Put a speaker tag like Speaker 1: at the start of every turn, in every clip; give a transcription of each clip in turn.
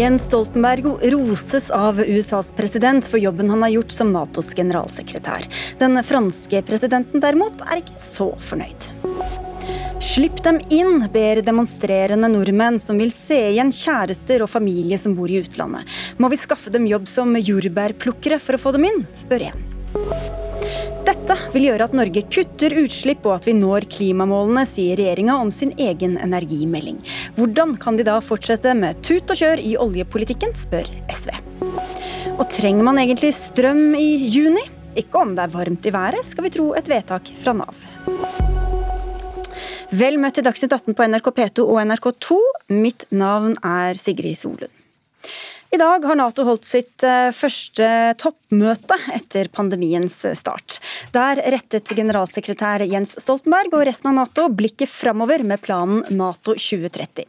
Speaker 1: Jens Stoltenberg roses av USAs president for jobben han har gjort som Natos generalsekretær. Den franske presidenten derimot er ikke så fornøyd. Slipp dem inn, ber demonstrerende nordmenn som vil se igjen kjærester og familie som bor i utlandet. Må vi skaffe dem jobb som jordbærplukkere for å få dem inn, spør en. Dette vil gjøre at Norge kutter utslipp og at vi når klimamålene, sier regjeringa om sin egen energimelding. Hvordan kan de da fortsette med tut og kjør i oljepolitikken, spør SV. Og trenger man egentlig strøm i juni? Ikke om det er varmt i været, skal vi tro et vedtak fra Nav. Vel møtt til Dagsnytt 18 på NRK P2 og NRK2. Mitt navn er Sigrid Solund. I dag har Nato holdt sitt eh, første toppmøte etter pandemiens start. Der rettet generalsekretær Jens Stoltenberg og resten av Nato blikket framover med planen Nato 2030.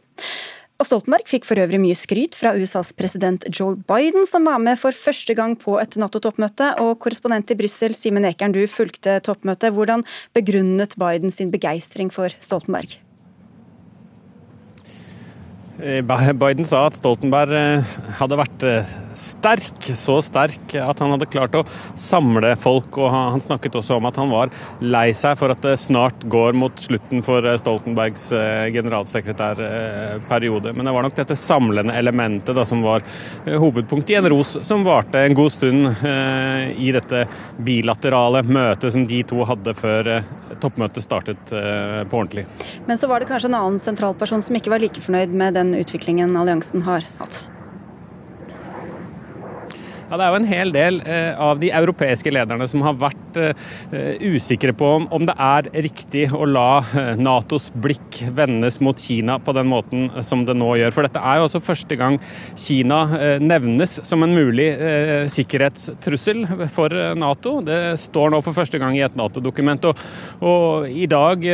Speaker 1: Og Stoltenberg fikk for øvrig mye skryt fra USAs president Joe Biden, som var med for første gang på et Nato-toppmøte. Og korrespondent i Brussel, Simen Ekern, du fulgte toppmøtet. Hvordan begrunnet Biden sin begeistring for Stoltenberg?
Speaker 2: Eh, Biden sa at Stoltenberg eh, hadde vært eh, sterk, så sterk at han hadde klart å samle folk. og Han snakket også om at han var lei seg for at det snart går mot slutten for Stoltenbergs generalsekretærperiode. Men det var nok dette samlende elementet da, som var hovedpunktet i en ros som varte en god stund i dette bilaterale møtet som de to hadde før toppmøtet startet på ordentlig.
Speaker 1: Men så var det kanskje en annen sentralperson som ikke var like fornøyd med den utviklingen alliansen har hatt?
Speaker 2: Ja, Det er jo en hel del eh, av de europeiske lederne som har vært eh, usikre på om, det er riktig å la eh, Natos blikk vendes mot Kina på den måten som det nå gjør. For dette er jo også første gang Kina nevnes som en mulig sikkerhetstrussel for Nato. Det står nå for første gang i et Nato-dokument. Og, og, i dag,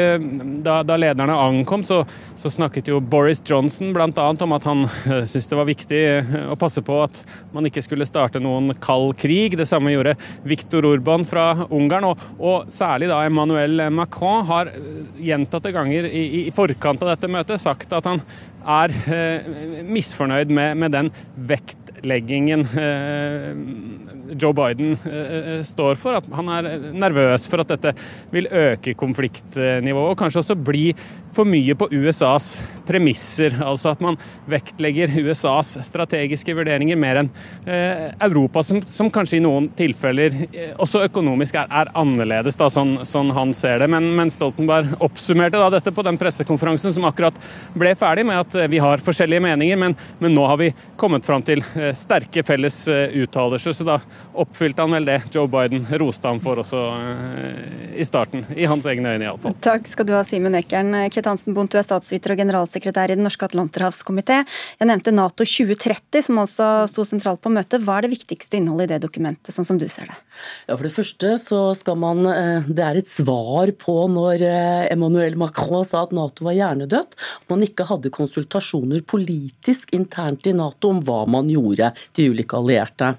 Speaker 2: da, da, lederne ankom, så, så, snakket jo Boris Johnson bl.a. om at han syntes det var viktig å passe på at man ikke skulle starte noe noen kald krig. Det samme gjorde Viktor Urban fra Ungarn. Og, og særlig da Emmanuel Macron har gjentatte ganger i, i, forkant av dette møtet sagt at han er eh, misfornøyd med, med den vektleggingen eh, Joe Biden eh, eh, står for. At han er nervøs for at dette vil øke konfliktnivået, og kanskje også bli for mye på USAs premisser. Altså at man vektlegger USAs strategiske vurderinger mer enn eh, Europa, som, som, kanskje i noen tilfeller også økonomisk er, er annerledes, da, sånn, sånn, han ser det. Men, men Stoltenberg oppsummerte da dette på den pressekonferansen som akkurat ble ferdig, med at vi har forskjellige meninger, men, men nå har vi kommet fram til sterke felles uttalelser. Så da oppfylte han vel det Joe Biden roste ham for også eh, i starten. I hans egne øyne, iallfall.
Speaker 1: Takk skal du ha, Simen Ekern. Kit Hansen Bondt, du er statsviter og generalsekretær i Den norske atlanterhavskomité. Jeg nevnte Nato 2030, som også sto sentralt på møtet. Hva er det viktigste innholdet i det dokumentet, sånn som du ser det?
Speaker 3: Ja, For det første så skal man eh, Det er et svar på når eh, Emmanuel Macron sa at Nato var hjernedødt. At man ikke hadde konsultasjoner politisk internt i Nato om hva man gjorde, de ulike allierte.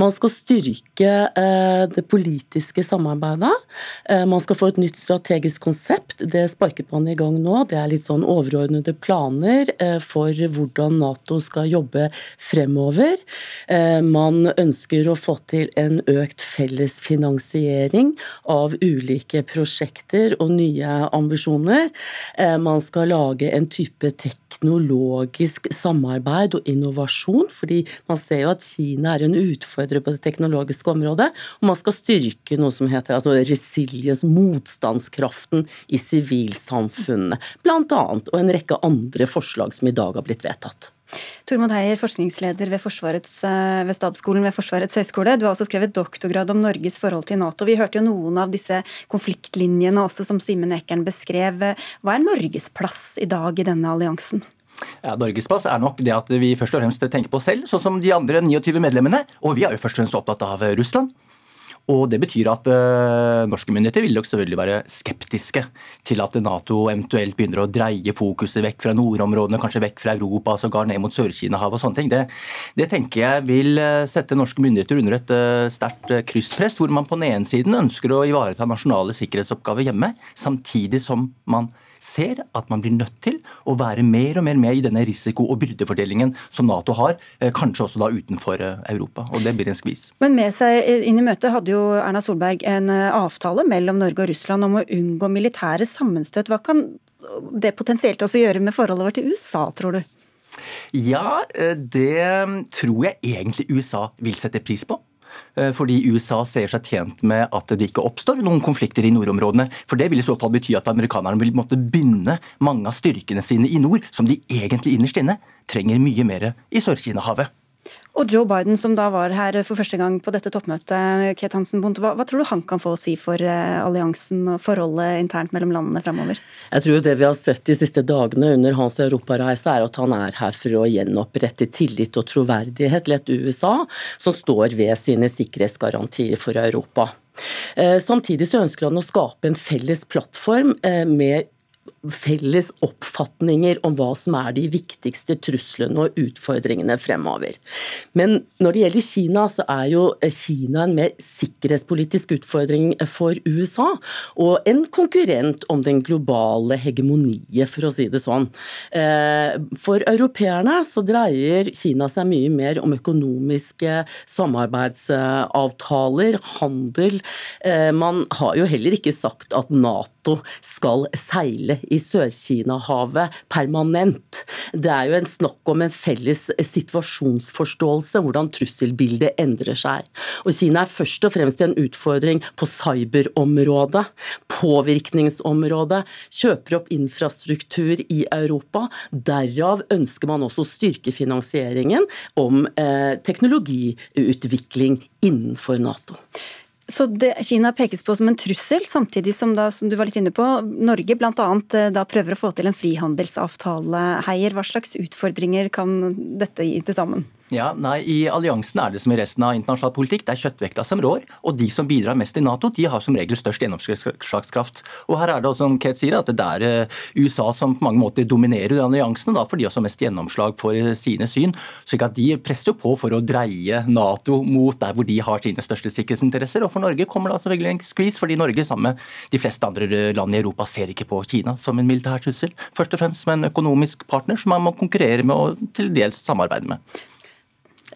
Speaker 3: Man skal styrke eh, det politiske samarbeidet. Man skal få et nytt strategisk konsept. Det sparket man i gang nå. Det er litt sånn overordnede planer for hvordan Nato skal jobbe fremover. Man ønsker å få til en økt felles finansiering av ulike prosjekter og nye ambisjoner. Eh, man skal lage en type teknologisk samarbeid og innovasjon, fordi man ser jo at Kina er en utfordrer på det teknologiske området. Og man skal styrke noe som heter altså resilience, motstandskraften i sivilsamfunnet, bl.a. Og en rekke andre forslag som i dag har blitt vedtatt.
Speaker 1: Tormod Heier, forskningsleder ved, eh, ved Stabsskolen ved Forsvarets høgskole. Du har også skrevet doktorgrad om Norges forhold til Nato. Vi hørte jo noen av disse konfliktlinjene også som Simen Ekern beskrev. Hva er Norges plass i dag i denne alliansen?
Speaker 4: Ja, Norges plass er nok det at vi først og fremst tenker på oss selv, sånn som de andre 29 medlemmene. Og vi er jo først og fremst opptatt av Russland. Og Det betyr at uh, norske myndigheter vil nok selvfølgelig være skeptiske til at Nato eventuelt begynner å dreie fokuset vekk fra nordområdene, kanskje vekk fra Europa, sågar ned mot Sør-Kina-havet og sånne ting. Det, det, tenker jeg vil eh, sette norske myndigheter under et uh, sterkt krysspress, hvor man på den ene siden ønsker å ivareta nasjonale sikkerhetsoppgaver hjemme, samtidig som man ser at man blir nødt til å være mer og mer med i denne risiko- og byrdefordelingen som Nato har, eh, kanskje også da utenfor eh, Europa. Og det blir en skvis.
Speaker 1: Men med seg inn i møtet hadde jo Erna Solberg en avtale mellom Norge og Russland om å unngå militære sammenstøt. Hva kan det potensielt også gjøre med forholdet vårt til USA, tror du?
Speaker 4: Ja, det tror jeg egentlig USA vil sette pris på. Eh, fordi USA ser seg tjent med at det ikke oppstår noen konflikter i nordområdene. For det vil i så fall bety at amerikanerne vil måtte binde mange av styrkene sine i nord, som de egentlig innerst inne trenger mye mer i Sør-Kina-havet.
Speaker 1: Og Joe Biden, som da var her for første gang på dette toppmøtet, Kate Hansen Bundt, hva, hva, tror du han kan få å si for uh, alliansen og forholdet internt mellom landene framover?
Speaker 3: Jeg tror det vi har sett de siste dagene under hans europareise, er at han er her for å gjenopprette tillit og troverdighet til et USA som står ved sine sikkerhetsgarantier for Europa. Uh, samtidig så ønsker han å skape en felles plattform med med felles oppfatninger om hva som er de viktigste truslene og utfordringene fremover. Men når det gjelder Kina, så er jo Kina en mer sikkerhetspolitisk utfordring for USA, og en konkurrent om den globale hegemoniet, for å si det sånn. Eh, for europeerne så dreier Kina seg mye mer om økonomiske samarbeidsavtaler, handel. Eh, man har jo heller ikke sagt at Nato skal seile i Sør-Kina-havet permanent. Det er jo en snakk om en felles situasjonsforståelse, hvordan trusselbildet endrer seg. Og Kina er først og fremst en utfordring på cyberområdet, påvirkningsområdet, kjøper opp infrastruktur i Europa. Derav ønsker man også å styrke finansieringen om eh, teknologiutvikling innenfor Nato.
Speaker 1: Så det, Kina pekes på som en trussel, samtidig som, da, som du var litt inne på, Norge bl.a. Eh, da prøver å få til en frihandelsavtale. Heier, hva slags utfordringer kan dette gi til sammen?
Speaker 4: Ja, nei, I alliansen er det som i resten av internasjonal politikk. Det er kjøttvekta som rår. Og de som bidrar mest i Nato, de har som regel størst gjennomslagskraft. Og her er det også, som Kate sier, at det er eh, USA som på mange måter dominerer alliansen, da, for de har også mest gjennomslag for eh, sine syn. slik at de presser på for å dreie Nato mot der hvor de har sine største sikkerhetsinteresser. Og for Norge kommer det selvfølgelig en skvis, fordi Norge sammen med de fleste andre land i Europa ser ikke på Kina som en militær trussel. Først og fremst som en økonomisk partner som man må konkurrere med og til dels samarbeide med.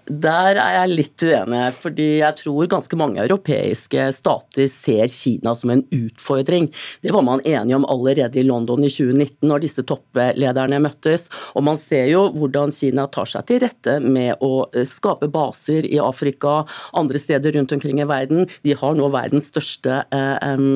Speaker 3: Der er jeg litt uenig, fordi jeg tror ganske mange europeiske stater ser Kina som en utfordring. Det var man enige om allerede i London i 2019 når disse topplederne møttes. Og man ser jo hvordan Kina tar seg til rette med å eh, skape baser i Afrika, andre steder rundt omkring i verden. De har nå verdens største eh,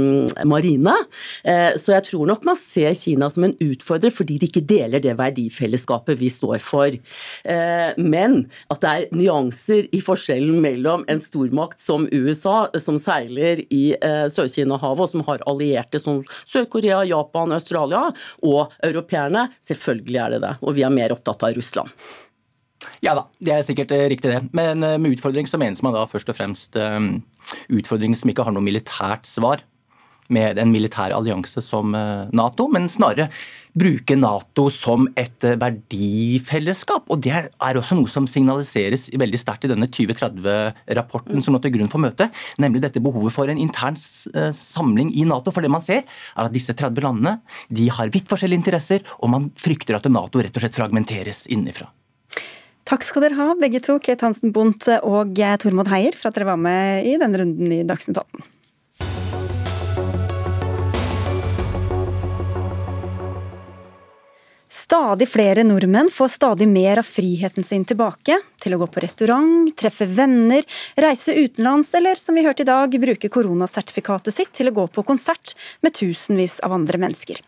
Speaker 3: marine. Eh, så jeg tror nok man ser Kina som en utfordrer fordi de ikke deler det verdifellesskapet vi står for. Eh, men at det er nyanser i forskjellen mellom en stormakt som USA, som seiler i eh, Sør-Kina-havet, og som har allierte som Sør-Korea, Japan, Australia, og europeerne. Selvfølgelig er det det. Og vi er mer opptatt av Russland.
Speaker 4: Ja da, det er sikkert eh, riktig det. Men eh, med utfordring så menes man da først og fremst utfordring som ikke har noe militært svar med en militær allianse som Nato, men snarere bruke Nato som et eh, verdifellesskap. Og Det er også noe som signaliseres veldig sterkt i denne 2030-rapporten som lå til grunn for møtet, nemlig dette behovet for en intern eh, samling i Nato. For det man ser, er at disse 30 landene de har vidt forskjellige interesser, og man frykter at Nato rett og slett fragmenteres innenfra.
Speaker 1: Takk skal dere ha, begge to, Kate Hansen Bondt og Tormod Heier, for at dere var med i denne runden i Dagsnytt 18. Stadig flere nordmenn får stadig mer av friheten sin tilbake. Til å gå på restaurant, treffe venner, reise utenlands eller, som vi hørte i dag, bruke koronasertifikatet sitt til å gå på konsert med tusenvis av andre mennesker.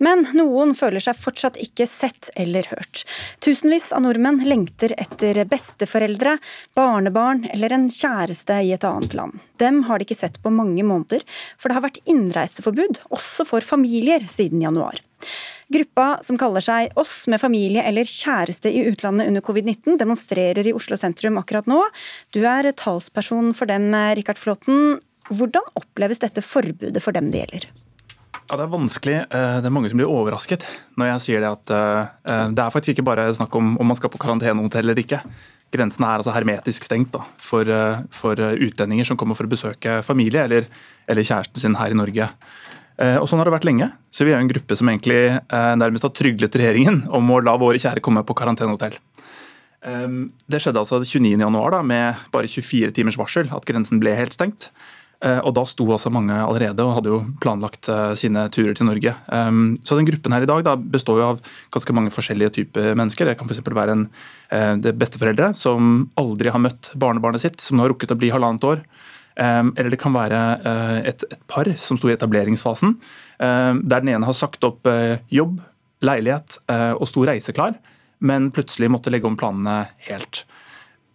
Speaker 1: Men noen føler seg fortsatt ikke sett eller hørt. Tusenvis av nordmenn lengter etter besteforeldre, barnebarn eller en kjæreste i et annet land. Dem har de ikke sett på mange måneder, for det har vært innreiseforbud, også for familier, siden januar. Gruppa som kaller seg Oss med familie eller kjæreste i utlandet under covid-19, demonstrerer i Oslo sentrum akkurat nå. Du er talsperson for dem, Rikard Flåten. Hvordan oppleves dette forbudet for dem det gjelder?
Speaker 5: Ja, Det er vanskelig. Eh, det er mange som blir overrasket når jeg sier det at eh, det er faktisk ikke bare snakk om om man skal på karantenehotell eller ikke. Grensen er altså hermetisk stengt da, for, eh, for, utlendinger som kommer for å besøke familie eller, eller kjæresten sin her i Norge. Og Sånn har det vært lenge. så Vi er en gruppe som egentlig nærmest har tryglet regjeringen om å la våre kjære komme på karantenehotell. Det skjedde altså 29.1 med bare 24 timers varsel at grensen ble helt stengt. Eh, og Da sto altså mange allerede og hadde jo planlagt eh, sine turer til Norge. Ehm, så den Gruppen her i dag da, består jo av ganske mange forskjellige typer mennesker. Det kan f.eks. være en, eh, besteforeldre som aldri har møtt barnebarnet sitt, som nå har rukket å bli halvannet år. Ehm, eller det kan være et, et par som sto i etableringsfasen, ehm, der den ene har sagt opp jobb, leilighet og sto reiseklar, men plutselig måtte legge om planene helt.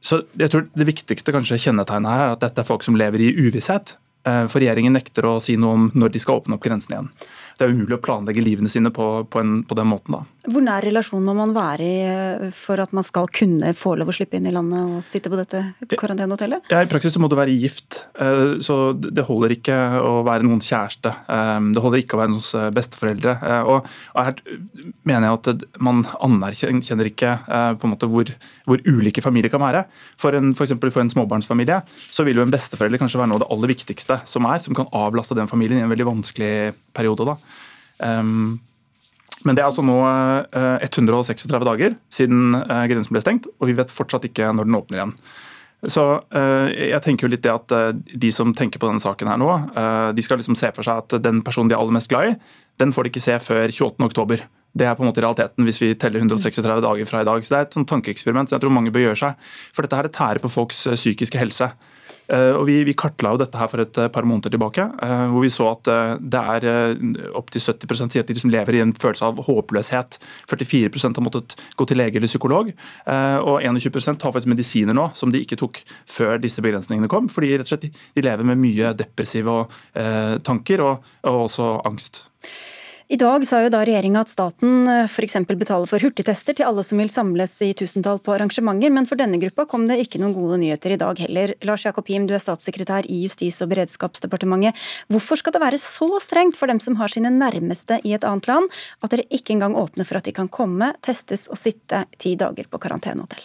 Speaker 5: Så jeg tror Det viktigste kanskje kjennetegnet her er at dette er folk som lever i uvisshet. Eh, for regjeringen nekter å si noe om når de skal åpne opp grensene igjen det er umulig å planlegge livene sine på, på, en, på den måten. da.
Speaker 1: Hvor nær relasjon må man være i eh, for at man skal kunne få lov å slippe inn i landet og sitte på dette karantenehotellet?
Speaker 5: Ja, I praksis så må du være gift. Eh, så Det holder ikke å være noens kjæreste. Eh, det holder ikke å være noens besteforeldre. Og her mener jeg at man anerkjenner ikke på en måte hvor, hvor ulike familier kan være. For en, for for en småbarnsfamilie så vil jo en besteforelder kanskje være noe av det aller viktigste som er, som kan avlaste den familien i en veldig vanskelig periode. da. Um, men det er altså nå 136 eh, dager siden eh, grensen ble stengt, og vi vet fortsatt ikke når den åpner igjen. Så uh, jeg tenker jo litt det at De som tenker på denne saken her nå, de skal liksom se for seg at den personen de er aller mest glad i, den får de ikke se før 28.10. Det er på en måte realiteten hvis vi teller 136 dager fra i dag. Så Det er et sånt tankeeksperiment som jeg tror mange bør gjøre seg. For dette her tærer på folks psykiske helse. Eh, og vi, vi, kartla jo dette her for et eh, par måneder tilbake, eh, hvor vi så at det er opptil 70 sier at de liksom lever i en følelse av håpløshet. 44% har måttet gå til lege eller psykolog. Og 21 har faktisk medisiner nå som de ikke tok før disse begrensningene kom. Fordi rett og slett de lever med mye depressive tanker og, og også angst.
Speaker 1: I dag sa jo da regjeringa at staten eh, f.eks. betaler for hurtigtester til alle som vil samles i tusentall på arrangementer, men for denne gruppa kom det ikke noen gode nyheter i dag heller. Lars Jakob Him, du er statssekretær i Justis- og beredskapsdepartementet. Hvorfor skal det være så strengt for dem som har sine nærmeste i et annet land, at dere ikke engang åpner for at de kan komme, testes og sitte ti dager på karantenehotell?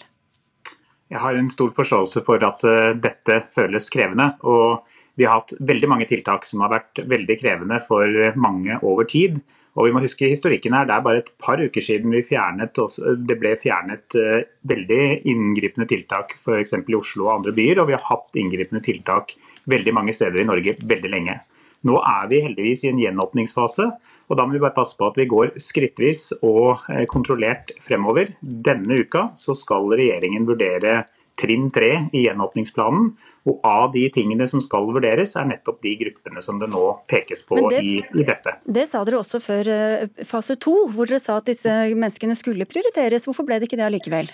Speaker 6: Jeg har en stor forståelse for at eh, dette føles krevende. og vi har hatt veldig mange tiltak som har vært veldig krevende for mange over tid. Og vi må huske historikken her, Det er bare et par uker siden fjernet, det ble fjernet eh, veldig inngripende tiltak f.eks. i Oslo og andre byer. Og vi har hatt inngripende tiltak veldig mange steder i Norge veldig lenge. Nå er vi heldigvis i en gjenåpningsfase. og Da må vi bare passe på at vi går skrittvis og eh, kontrollert fremover. Denne uka så skal regjeringen vurdere trinn tre i gjenåpningsplanen. Og av de tingene som skal vurderes, er nettopp de gruppene som det nå pekes på det, i, i, dette.
Speaker 1: Det sa dere også før eh, fase to, hvor dere sa at disse menneskene skulle prioriteres. Hvorfor ble det ikke det allikevel?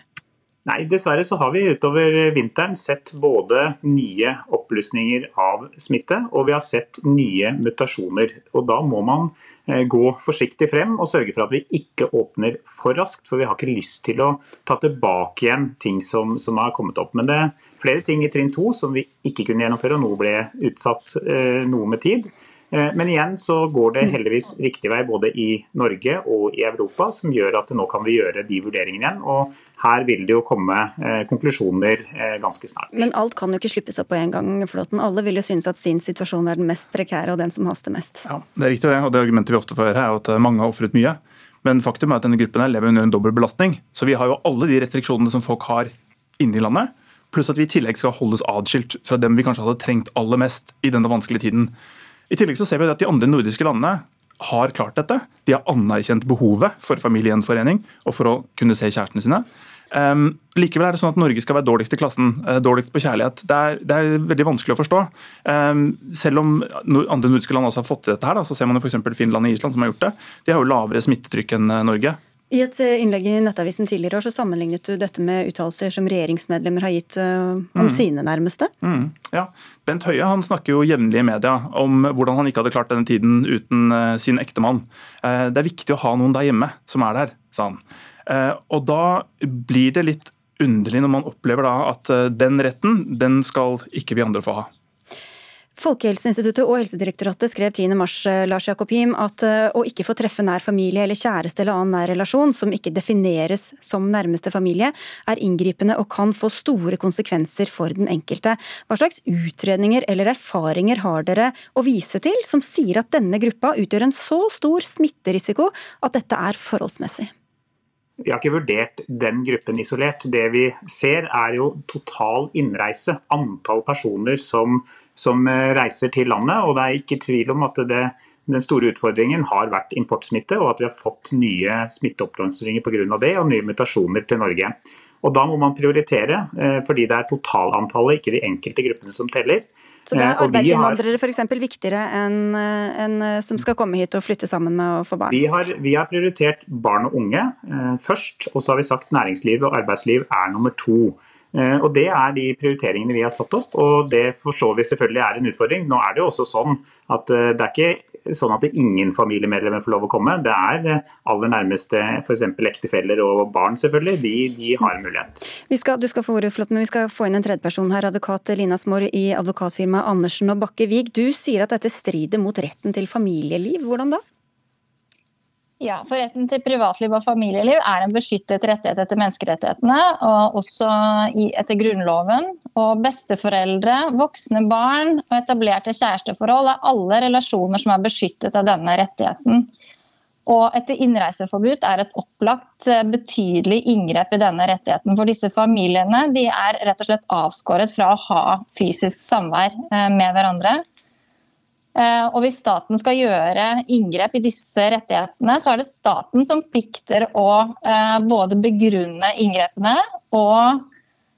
Speaker 6: Nei, Dessverre så har vi utover vinteren sett både nye opplysninger av smitte, og vi har sett nye mutasjoner. Og Da må man eh, gå forsiktig frem og sørge for at vi ikke åpner for raskt. For vi har ikke lyst til å ta tilbake igjen ting som, som har kommet opp. Men det flere ting i trinn to som vi ikke kunne gjennomføre, og noe ble utsatt eh, noe med tid. Eh, men igjen så går det heldigvis riktig vei både i Norge og i Europa, som gjør at nå kan vi gjøre de vurderingene igjen. Og her vil det jo komme eh, konklusjoner ganske snart.
Speaker 1: Men alt kan jo ikke slippes opp på en gang, Flåten. Alle vil jo synes at sin situasjon er den mest prekære og den som haster mest.
Speaker 5: Ja, Det er riktig det, og det argumentet vi ofte får høre er at mange har ofret mye. Men faktum er at denne gruppen her lever under en dobbel belastning. Så vi har jo alle de restriksjonene som folk har inne i landet. Pluss at vi i tillegg skal holdes adskilt fra dem vi kanskje hadde trengt aller mest i denne vanskelige tiden. I tillegg så ser vi at de andre nordiske landene har klart dette. De har anerkjent behovet for familiegjenforening og for å kunne se kjærestene sine. Um, likevel er det sånn at Norge skal være dårligst i klassen, uh, dårligst på kjærlighet. Det er, det er, veldig vanskelig å forstå. Um, selv om andre nordiske land også har fått til dette, her, da, så ser man f.eks. Finland og Island som har gjort det. De har jo lavere smittetrykk enn uh, Norge.
Speaker 1: I et eh, innlegg i Nettavisen tidligere år så sammenlignet du dette med uttalelser som regjeringsmedlemmer har gitt uh, om mm. sine nærmeste.
Speaker 5: Mm. Ja, Bent Høie han snakker jo jevnlig i media om hvordan han ikke hadde klart denne tiden uten uh, sin ektemann. Det er viktig å ha noen der hjemme som er der, sa han. og da blir det litt underlig når man opplever da at den retten, den skal ikke vi andre få ha.
Speaker 1: Folkehelseinstituttet og Helsedirektoratet skrev 10. mars eh, Lars Jakob Him, at eh, å ikke få treffe nær familie eller kjæreste eller annen nær relasjon som ikke defineres som nærmeste familie, er inngripende og kan få store konsekvenser for den enkelte. Hva slags utredninger eller erfaringer har dere å vise til som sier at denne gruppa utgjør en så stor smitterisiko at dette er forholdsmessig?
Speaker 6: Vi har ikke vurdert den gruppen isolert. Det vi ser er jo total innreise. Antall personer som som eh, reiser til landet. og Det er ikke tvil om at det, den store utfordringen har vært importsmitte, og at vi har fått nye smitteoppblomstringer pga. det, og nye mutasjoner til Norge. Og Da må man prioritere, eh, fordi det er totalantallet, ikke de enkelte gruppene som teller.
Speaker 1: Så det er eh, arbeidsinnvandrere f.eks. viktigere enn en som skal komme hit og flytte sammen med å få barn?
Speaker 6: Vi har, vi har prioritert barn og unge eh, først, og så har vi sagt næringsliv og arbeidsliv er nummer to. Eh, og Det er de prioriteringene vi har satt opp, og det forstår vi selvfølgelig er en utfordring. Nå er det jo også sånn at eh, det er ikke sånn at ingen familiemedlemmer får lov å komme. Det er eh, aller nærmeste f.eks. ektefeller og barn, selvfølgelig. De, de har mulighet.
Speaker 1: Vi skal, du skal få ordet, Flott, men vi skal få inn en tredjeperson her. Advokat Lina Smår i advokatfirmaet Andersen og Bakke Vig. Du sier at dette strider mot retten til familieliv. Hvordan da?
Speaker 7: Ja, for Retten til privatliv og familieliv er en beskyttet rettighet etter menneskerettighetene, og også etter Grunnloven. Og Besteforeldre, voksne barn og etablerte kjæresteforhold er alle relasjoner som er beskyttet av denne rettigheten. Og etter innreiseforbud er et opplagt eh, betydelig inngrep i denne rettigheten. For disse familiene de er rett og slett avskåret fra å ha fysisk samvær eh, med hverandre. Eh, og hvis staten skal gjøre inngrep i disse rettighetene, så er det staten som plikter å eh, både begrunne inngrepene og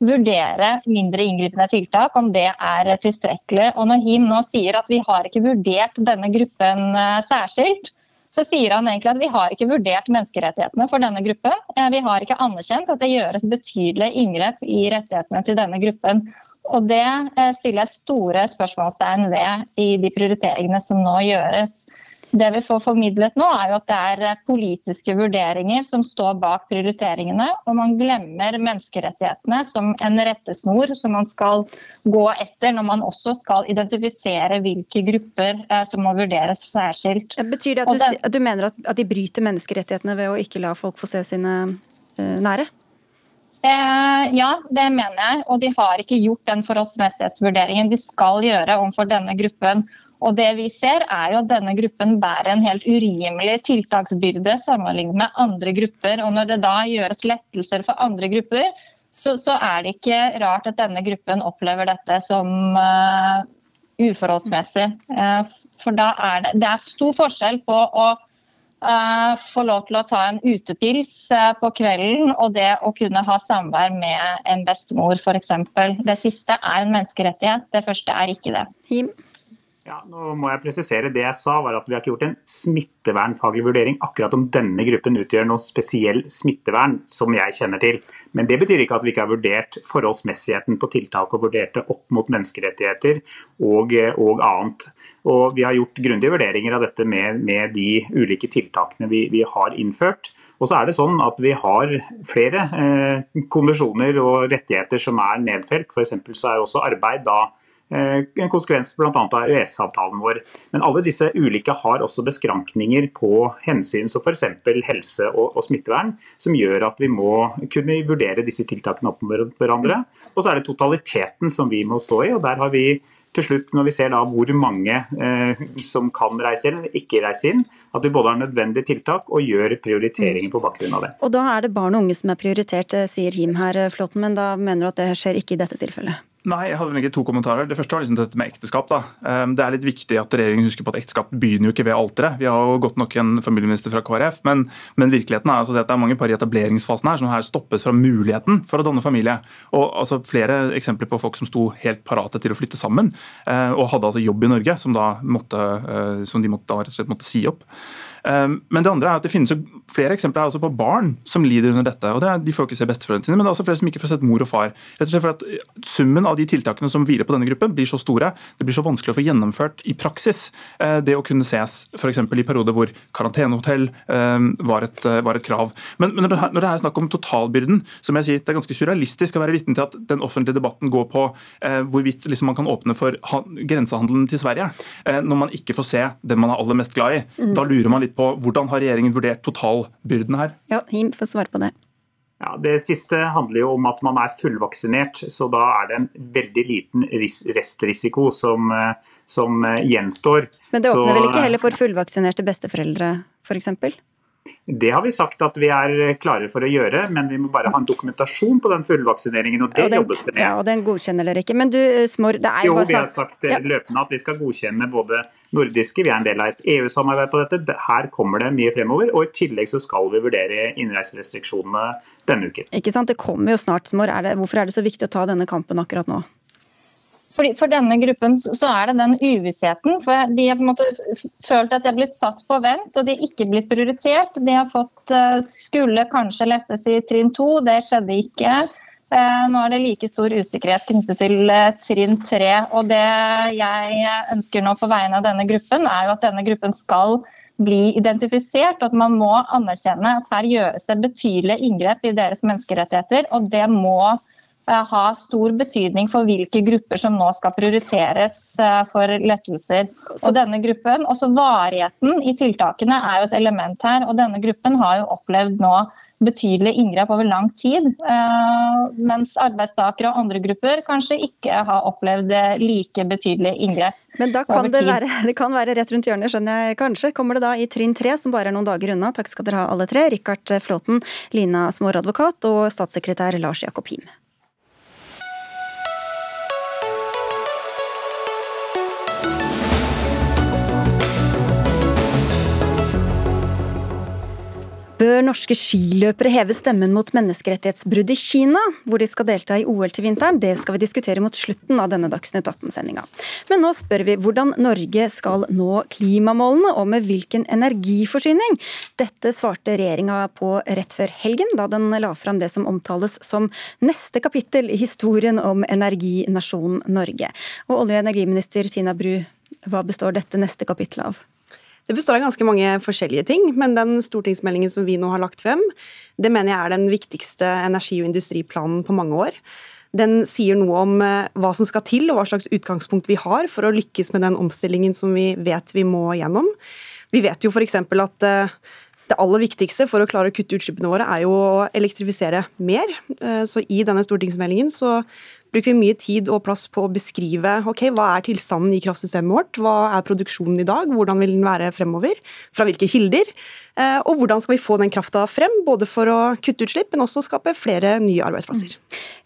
Speaker 7: vurdere mindre inngripende tiltak, om det er tilstrekkelig. Og når HIN nå sier at vi har ikke vurdert denne gruppen eh, særskilt, så sier han egentlig at vi har ikke vurdert menneskerettighetene for denne gruppen. Vi har ikke anerkjent at det gjøres betydelige inngrep i rettighetene til denne gruppen. Og det eh, stiller jeg store spørsmålstegn ved i de prioriteringene som nå gjøres. Det vi får formidlet nå, er jo at det er eh, politiske vurderinger som står bak prioriteringene, og man glemmer menneskerettighetene som en rettesnor som man skal gå etter når man også skal identifisere hvilke grupper eh, som må vurderes særskilt.
Speaker 1: Betyr det at du, at du mener at, at de bryter menneskerettighetene ved å ikke la folk få se sine nære?
Speaker 7: Eh, ja, det mener jeg. Og de har ikke gjort den forholdsmessighetsvurderingen de skal gjøre overfor denne gruppen. Og det vi ser er jo at denne gruppen bærer en helt urimelig tiltaksbyrde sammenlignet med andre grupper. Og når det da gjøres lettelser for andre grupper, så, så er det ikke rart at denne gruppen opplever dette som uh, uforholdsmessig. Uh, for da er det, det er stor forskjell på å få lov til å ta en utepils eh, på kvelden og det å kunne ha samvær med en bestemor f.eks. Det siste er en menneskerettighet, det første er ikke det.
Speaker 1: Him.
Speaker 6: Ja, nå må jeg presisere Det jeg sa, var at vi har ikke gjort en smittevernfaglig vurdering akkurat om denne gruppen utgjør noe spesiell smittevern, som jeg kjenner til. Men det betyr ikke at vi ikke har vurdert forholdsmessigheten på tiltak og vurdert det opp mot menneskerettigheter og, og annet. Og Vi har gjort grundige vurderinger av dette med, med de ulike tiltakene vi, vi, har innført. Og så er det sånn at Vi har flere eh, konvensjoner og rettigheter som er nedfelt. For så er også arbeid da en konsekvens bl.a. av EØS-avtalen vår. Men alle disse ulike har også beskrankninger på hensyn som f.eks. helse og, og, smittevern, som gjør at vi må kunne vurdere disse tiltakene opp mot hverandre. Og så er det totaliteten som vi må stå i. og der har vi til slutt, når vi ser da hvor mange eh, som kan reise inn eller ikke reise inn, at vi både har nødvendige tiltak og gjør prioriteringer på bakgrunn av det.
Speaker 1: Og Da er det barn og unge som er prioritert, eh, sier Him her, Flåtten, men da mener du at det skjer ikke i dette tilfellet?
Speaker 5: Nei, jeg hadde egentlig to kommentarer. Det første var liksom dette med ekteskap. da. Ehm, det er litt viktig at regjeringen husker på at ekteskap begynner jo ikke ved alteret. Vi har jo godt nok en familieminister fra KrF, men, men virkeligheten er altså at det er mange par i etableringsfasen her som her stoppes fra muligheten for å danne familie. Og altså Flere eksempler på folk som sto helt parate til å flytte sammen, eh, og hadde altså jobb i Norge, som, da måtte, eh, som de måtte, da rett og slett måtte si opp. Men det andre er at det finnes flere eksempler på barn som lider under dette. og det er, De får ikke se besteforeldrene sine, men det er også flere som ikke får sett mor og far. Rett og slett for at Summen av de tiltakene som hviler på denne gruppen, blir så store. Det blir så vanskelig å få gjennomført i praksis det å kunne ses f.eks. i perioder hvor karantenehotell var et, var et krav. Men, men, når det er snakk om totalbyrden, så må jeg si det er ganske surrealistisk å være vitne til at den offentlige debatten går på hvorvidt liksom, man kan åpne for grensehandelen til Sverige, når man ikke får se den man er aller mest glad i. Mm. Da lurer man litt på hvordan har regjeringen vurdert totalbyrden her?
Speaker 1: Ja, Him får svare på det.
Speaker 6: Ja, Det siste handler jo om at man er fullvaksinert, så da er det en veldig liten restrisiko som, eh, som eh, gjenstår.
Speaker 1: Men det åpner så, vel ikke heller for fullvaksinerte besteforeldre, f.eks.?
Speaker 6: Det har vi sagt at vi er klare for å gjøre, men vi må bare ha en dokumentasjon på den fullvaksineringen. og det ja, den, jobbes det med.
Speaker 1: Ja, og Den godkjenner dere ikke. Men du, Smår, det er
Speaker 6: jo,
Speaker 1: jo
Speaker 6: bare Vi har sagt ja. løpende at vi skal godkjenne både nordiske, vi er en del av et EU-samarbeid på dette. Her kommer det mye fremover. Og i tillegg så skal vi vurdere innreiserestriksjonene denne uken.
Speaker 1: Ikke sant, Det kommer jo snart, Smår. Er det, hvorfor er det så viktig å ta denne kampen akkurat nå?
Speaker 7: Fordi for denne gruppen så er det den uvissheten. for De har på en måte følt at de har blitt satt på vent, og de er ikke blitt prioritert. De har fått, eh, skulle kanskje lettes i trinn to, det skjedde ikke. Eh, nå er det like stor usikkerhet knyttet til eh, trinn tre. Og det jeg ønsker nå på vegne av denne gruppen, er jo at denne gruppen skal bli identifisert, og at man må anerkjenne at her gjøres det betydelige inngrep i deres menneskerettigheter. og det må ha stor betydning for hvilke grupper som nå skal prioriteres eh, for lettelser. Og denne gruppen, også Varigheten i tiltakene er jo et element her. og Denne gruppen har jo opplevd nå betydelige inngrep over lang tid. Eh, mens arbeidstakere og andre grupper kanskje ikke har opplevd like betydelige inngrep.
Speaker 1: Men da kan det være, det kan være rett rundt hjørnet, skjønner jeg kanskje. Kommer det da i trinn tre, som bare er noen dager unna. Takk skal dere ha alle tre. Rikard Flåten, Lina Smaar advokat og statssekretær Lars Jakob Him. Bør norske skiløpere heve stemmen mot menneskerettighetsbrudd i Kina, hvor de skal delta i OL til vinteren? Det skal vi diskutere mot slutten av denne Dagsnytt 18-sendinga. Men nå spør vi hvordan Norge skal nå klimamålene, og med hvilken energiforsyning. Dette svarte regjeringa på rett før helgen, da den la fram det som omtales som neste kapittel i historien om energinasjonen Norge. Og olje- og energiminister Tina Bru, hva består dette neste kapittelet av?
Speaker 8: Det består av ganske mange forskjellige ting, men den stortingsmeldingen som vi nå har lagt frem, det mener jeg er den viktigste energi- og industriplanen på mange år. Den sier noe om eh, hva som skal til, og hva slags utgangspunkt vi har for å lykkes med den omstillingen som vi vet vi må gjennom. Vi vet jo f.eks. at eh, det aller viktigste for å klare å kutte utslippene våre, er jo å elektrifisere mer. Eh, så i denne stortingsmeldingen så bruker vi mye tid og plass på å beskrive ok, hva er tilstanden i kraftsystemet vårt, hva er produksjonen i dag, hvordan vil den være fremover, fra hvilke kilder, eh, og hvordan skal vi få den krafta frem, både for å kutte utslipp, men også skape flere nye arbeidsplasser.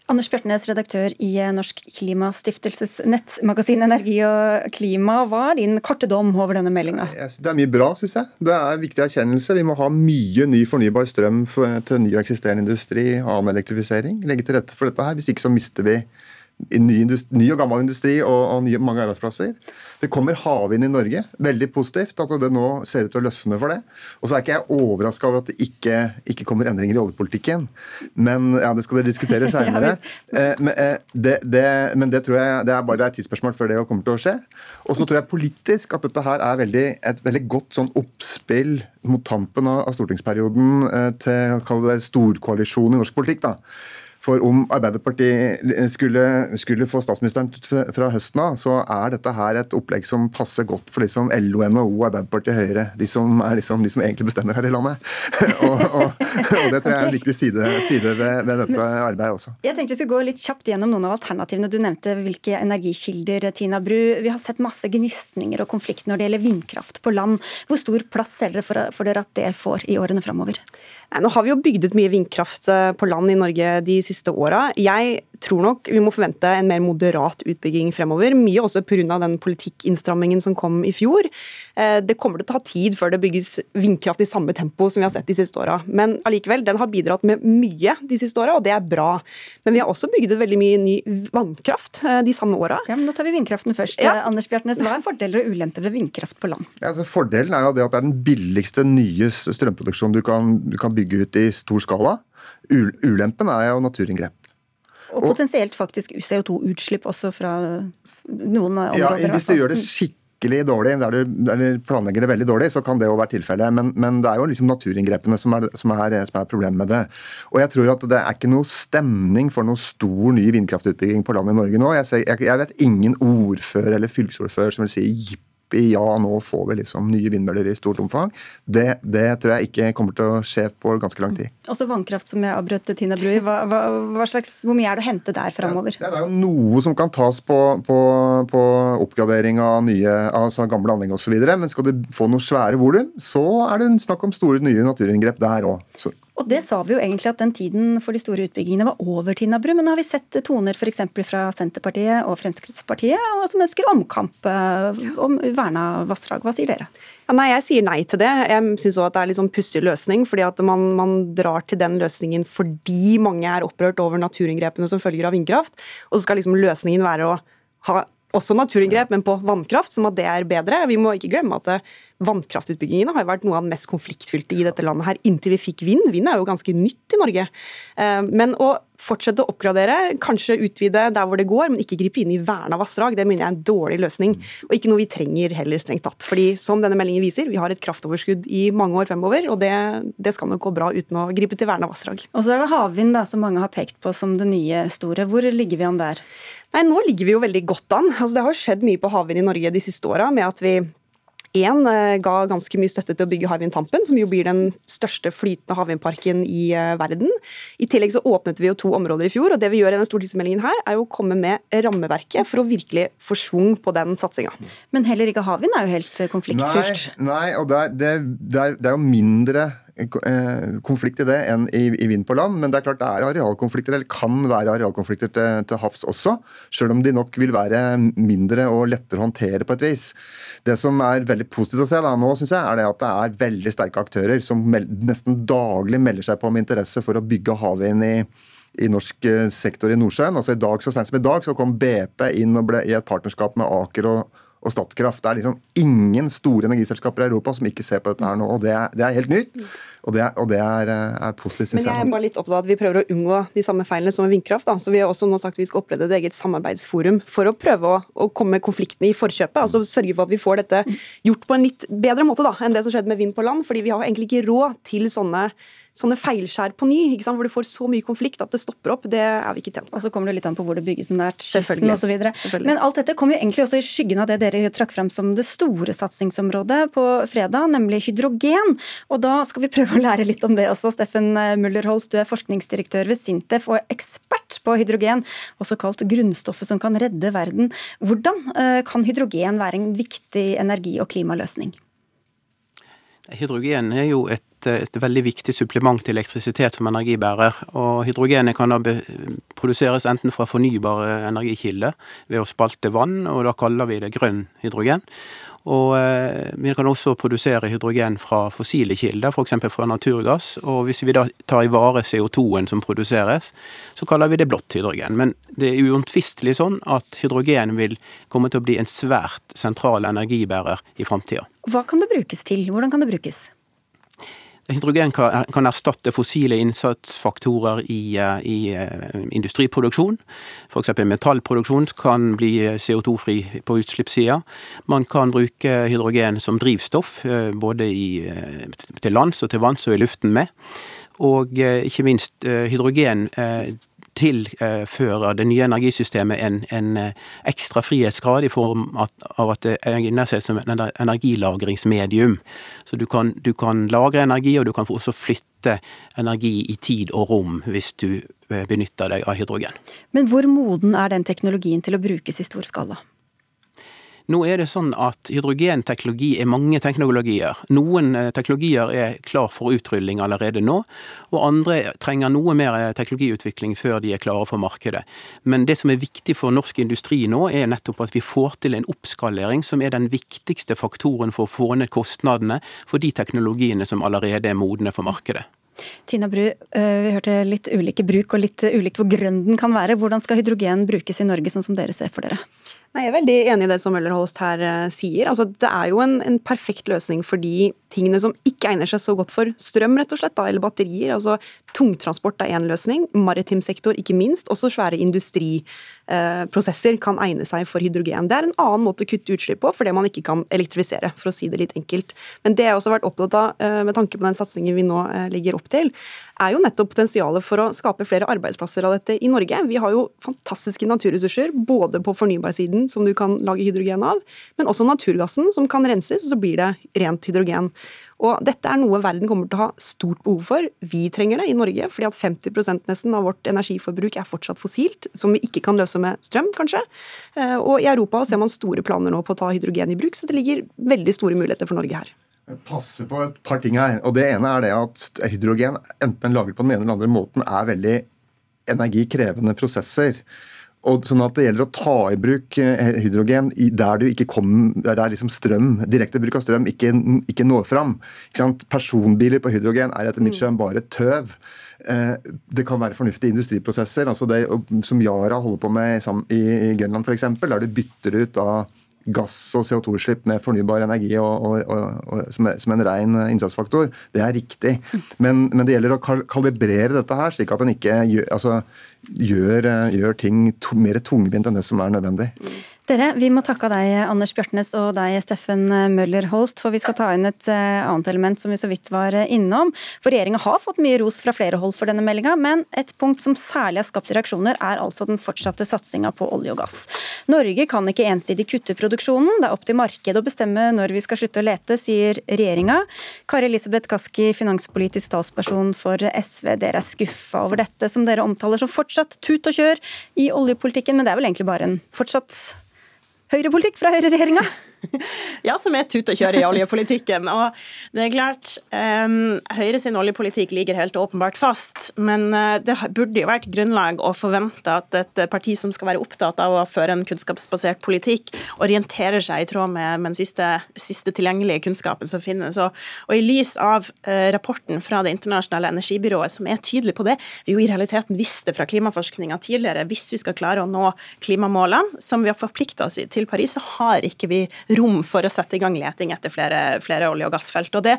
Speaker 1: Anders Bjørtnes, redaktør i Norsk Klimastiftelses nettmagasin Energi og klima. Hva er din korte dom over denne meldinga?
Speaker 9: Det er mye bra, syns jeg. Det er en viktig erkjennelse. Vi må ha mye ny fornybar strøm til ny og eksisterende industri, annen elektrifisering. Legge til rette for dette her. Hvis ikke så mister vi ny, ny, og gammel industri og, og nye, mange arbeidsplasser. Det kommer havvind i Norge. Veldig positivt at det nå ser ut til å løsne for det. Og så er ikke jeg overraska over at det ikke, ikke, kommer endringer i oljepolitikken. Men ja, det skal dere diskutere seinere. Eh, men, eh, det, det, men det tror jeg det er bare et tidsspørsmål før det kommer til å skje. Og så tror jeg politisk at dette her er veldig, et veldig godt sånn oppspill mot tampen av, av stortingsperioden eh, til å kalle det storkoalisjon i norsk politikk. da for om Arbeiderpartiet skulle, skulle få statsministeren fra høsten av, så er dette her et opplegg som passer godt for liksom LO, NHO, Arbeiderpartiet, Høyre. De som er liksom de som egentlig bestemmer her i landet. og, og, og, det tror jeg er en viktig side, side ved, ved, dette arbeidet også.
Speaker 1: Jeg tenkte vi skulle gå litt kjapt gjennom noen av alternativene. Du nevnte hvilke energikilder, Tina Bru. Vi har sett masse gnisninger og konflikt når det gjelder vindkraft på land. Hvor stor plass ser dere for, for dere at det får i årene framover?
Speaker 8: Nå har vi jo bygd ut mye vindkraft eh, på land i Norge de siste åra. Jeg tror nok vi må forvente en mer moderat utbygging fremover. Mye også pga. den politikkinnstrammingen som kom i fjor. Eh, det kommer til å ta tid før det bygges vindkraft i samme tempo som vi har sett de siste åra. Men allikevel, den har bidratt med mye de siste åra, og det er bra. Men vi har også bygd ut veldig mye ny vannkraft eh, de samme åra.
Speaker 1: Ja, men nå tar vi vindkraften først. Ja. Anders Bjartnes, hva er fordeler og ulemper ved vindkraft på land?
Speaker 9: Ja, altså fordelen er jo det at det er den billigste nye strømproduksjonen du kan, du kan bygge ut i stor skala. Ulempen er jo naturinngrep.
Speaker 1: Og potensielt faktisk CO2-utslipp også fra noen områder.
Speaker 9: Ja, Hvis du gjør det skikkelig dårlig, der du, der du planlegger det veldig dårlig, så kan det jo være tilfellet. Men, men, det er jo liksom naturinngrepene som er, som, er, som er, problemet med det. Og jeg tror at det er ikke noe stemning for noe stor ny vindkraftutbygging på land i Norge nå. Jeg, jeg, jeg vet ingen ordfører eller fylkesordfører som vil si jipp i ja, nå får vi liksom nye vindmøller i stort omfang, det, det, tror jeg ikke kommer til å skje på ganske lang tid.
Speaker 1: Også vannkraft, som jeg avbrøt Tina Bru Hva, hva, hva, slags, hvor mye er det å hente der framover?
Speaker 9: Det, det er jo noe som kan tas på, på, på oppgradering av nye, altså gamle anlegg osv., men skal du få noe svære volum, så er det snakk om store nye naturinngrep der òg.
Speaker 1: Og det sa vi jo egentlig at den tiden for de store utbyggingene var over, Tina Bru. Men nå har vi sett toner f.eks. fra Senterpartiet og Fremskrittspartiet som ønsker omkamp eh, om verna vassdrag. Hva sier dere?
Speaker 8: Ja, nei, Jeg sier nei til det. Jeg syns òg at det er litt sånn pussig løsning. fordi at man, man, drar til den løsningen fordi mange er opprørt over naturinngrepene som følger av vindkraft. Og så skal liksom løsningen være å ha også naturinngrep, men på vannkraft, som at det er bedre. Vi må ikke glemme at vannkraftutbyggingene har vært noe av den mest konfliktfylte i dette landet her, inntil vi fikk vind. Vind er jo ganske nytt i Norge. Eh, men å fortsette å oppgradere, kanskje utvide der hvor det går, men ikke gripe inn i verna vassdrag, det mener jeg er en dårlig løsning. Og ikke noe vi trenger heller, strengt tatt. Fordi som denne meldingen viser, vi har et kraftoverskudd i mange år fremover, og det, det skal nok gå bra uten å gripe til verna vassdrag.
Speaker 1: Og så er det havvind, da, som mange har pekt på som det nye store. Hvor ligger vi an der?
Speaker 8: Nei, Nå ligger vi jo veldig godt an. Altså, det har skjedd mye på havvind i Norge de siste åra med at vi Én eh, ga ganske mye støtte til å bygge Hywind Tampen, som jo blir den største flytende havvindparken i eh, verden. I tillegg så åpnet vi jo to områder i fjor, og det vi gjør i denne stortingsmeldingen her, er jo å komme med rammeverket for å virkelig få schwung på den satsinga.
Speaker 1: Men heller ikke havvind er jo helt eh, konfliktfylt?
Speaker 9: Nei, nei og det er, det, er, det er jo mindre konflikt i det enn i, i, vind på land. Men det er klart det er arealkonflikter, eller kan være arealkonflikter til, til havs også. Selv om de nok vil være mindre og lettere å håndtere på et vis. Det som er veldig positivt å se da, nå, synes jeg, er det at det er veldig sterke aktører som nesten daglig melder seg på med interesse for å bygge havvind i i norsk eh, sektor i Nordsjøen. Altså i dag, Så sent som i dag så kom BP inn og ble i et partnerskap med Aker og, og Statkraft. Det er liksom ingen store energiselskaper i Europa som ikke ser på dette her nå. og Det er, det er helt nytt. Og det, og det er, er, positivt,
Speaker 8: syns jeg. Men jeg er bare litt opptatt av at vi prøver å unngå de samme feilene som med vindkraft. Da. Så Vi har også nå sagt at vi skal opprette et eget samarbeidsforum for å prøve å, å komme konfliktene i forkjøpet. altså Sørge for at vi får dette gjort på en litt bedre måte da, enn det som skjedde med vind på land. fordi vi har egentlig ikke råd til sånne sånne feilskjær på ny, ikke sant? hvor du får så mye konflikt at det stopper opp, det er vi ikke tjent med.
Speaker 1: Og så kommer det litt an på hvor det bygges, nært er kysten osv. Men alt dette kommer jo egentlig også i skyggen av det dere trakk fram som det store satsingsområdet på fredag, nemlig hydrogen. Og da skal vi prøve å lære litt om det også. Steffen Mullerholst, du er forskningsdirektør ved Sintef og ekspert på hydrogen, også kalt grunnstoffet som kan redde verden. Hvordan eh, kan hydrogen være en viktig energi- og klimaløsning?
Speaker 10: Hydrogen er jo et et, veldig viktig supplement til elektrisitet som energibærer. Og hydrogenet kan da produseres enten fra fornybare energikilder ved å spalte vann, og da kaller vi det grønn hydrogen. Og eh, vi kan også produsere hydrogen fra fossile kilder, f.eks. fra naturgass. Og hvis vi da tar i vare CO2-en som produseres, så kaller vi det blått hydrogen. Men det er uomtvistelig sånn at hydrogen vil komme til å bli en svært sentral energibærer i framtida.
Speaker 1: Hva kan det brukes til? Hvordan kan det brukes?
Speaker 10: Hydrogen kan erstatte fossile innsatsfaktorer i, eh, i eh, industriproduksjon. F.eks. metallproduksjon kan bli CO2-fri på utslippssida. Man kan bruke hydrogen som drivstoff, eh, både i, til lands og til vanns og i luften med. Og ikke minst hydrogen tilfører det nye energisystemet en, en eh, ekstra frihetsgrad i form av at det egner seg som et energilagringsmedium. Så du kan, du kan lagre energi, og du kan også flytte energi i tid og rom hvis du eh, benytter deg av hydrogen.
Speaker 1: Men hvor moden er den teknologien til å brukes i stor skala?
Speaker 10: Nå er det sånn at hydrogenteknologi er mange teknologier. Noen eh, teknologier er klar for utrulling allerede nå, og andre trenger noe mer eh, teknologiutvikling før de er klare for markedet. Men det som er viktig for norsk industri nå, er nettopp at vi får til en oppskalering som er den viktigste faktoren for å få ned kostnadene for de teknologiene som allerede er modne for markedet.
Speaker 1: Tina Bru, eh, vi hørte litt ulike bruk og litt ulikt hvor grønn den kan være. Hvordan skal hydrogen brukes i Norge, sånn som dere ser for dere?
Speaker 8: Nei, Jeg er veldig enig i det som Møller Holst her uh, sier. Altså, det er jo en, en, perfekt løsning for de tingene som ikke egner seg så godt for strøm, rett og slett, da, eller batterier. Altså, tungtransport er én løsning, maritim sektor ikke minst. Også svære industriprosesser uh, kan egne seg for hydrogen. Det er en annen måte å kutte utslipp på, fordi man ikke kan elektrifisere, for å si det litt enkelt. Men det jeg også har vært opptatt av, uh, med tanke på den satsingen vi nå legger opp til, er jo nettopp potensialet for å skape flere arbeidsplasser av dette i Norge. Vi har jo fantastiske naturressurser, både på fornybarsiden, som du kan lage hydrogen av, men også naturgassen, som kan renses, så blir det rent hydrogen. Og dette er noe verden kommer til å ha stort behov for. Vi trenger det i Norge, fordi at 50% nesten av vårt energiforbruk er fortsatt fossilt, som vi ikke kan løse med strøm, kanskje. Eh, og i Europa ser man store planer nå på å ta hydrogen i bruk, så det ligger veldig store muligheter for Norge her
Speaker 9: passe på et par ting her. og Det ene er det at hydrogen, enten lagret på den ene eller andre måten, er veldig energikrevende prosesser. Og sånn at Det gjelder å ta i bruk eh, hydrogen der, du ikke kom, der liksom strøm, direkte bruk av strøm ikke, ikke når fram. Ikke Personbiler på hydrogen er etter mitt skjønn bare tøv. Eh, det kan være fornuftige industriprosesser, altså det som Yara holder på med i, i Grønland f.eks., der du bytter ut av gass- og CO2-utslipp med fornybar energi og, og, og, som, som, en ren innsatsfaktor, det er riktig. Men, men, det gjelder å kalibrere dette her, slik at en ikke gjør, altså, gjør, gjør ting mer tungvint enn det som er nødvendig.
Speaker 1: Dere, Vi må takke deg, Anders Bjartnes, og deg, Steffen Møller Holst, for vi skal ta inn et eh, annet element som vi så vidt var eh, innom. For Regjeringa har fått mye ros fra flere hold for denne meldinga, men et punkt som særlig har skapt reaksjoner, er altså den fortsatte satsinga på olje og gass. Norge kan ikke ensidig kutte produksjonen, det er opp til markedet å bestemme når vi skal slutte å lete, sier regjeringa. Kari Elisabeth Kaski, finanspolitisk talsperson for SV, dere er skuffa over dette som dere omtaler som fortsatt tut og kjør i oljepolitikken, men det er vel egentlig bare en fortsatt høyrepolitikk fra høyreregjeringa?
Speaker 11: ja, som er tut og kjøre i oljepolitikken. Og det er klart, um, Høyre sin oljepolitikk ligger helt åpenbart fast, men uh, det burde jo vært grunnlag å forvente at et parti som skal være opptatt av å føre en kunnskapsbasert politikk, orienterer seg i tråd med, med den siste, siste, tilgjengelige kunnskapen som finnes. Og, og i lys av uh, rapporten fra Det internasjonale energibyrået, som er tydelig på det, vi jo i realiteten visste fra klimaforskninga tidligere, hvis vi skal klare å nå klimamålene som vi har forplikta oss til Paris, så har ikke vi rom for å sette i gang leting etter flere, flere olje- og gassfelt. Og Det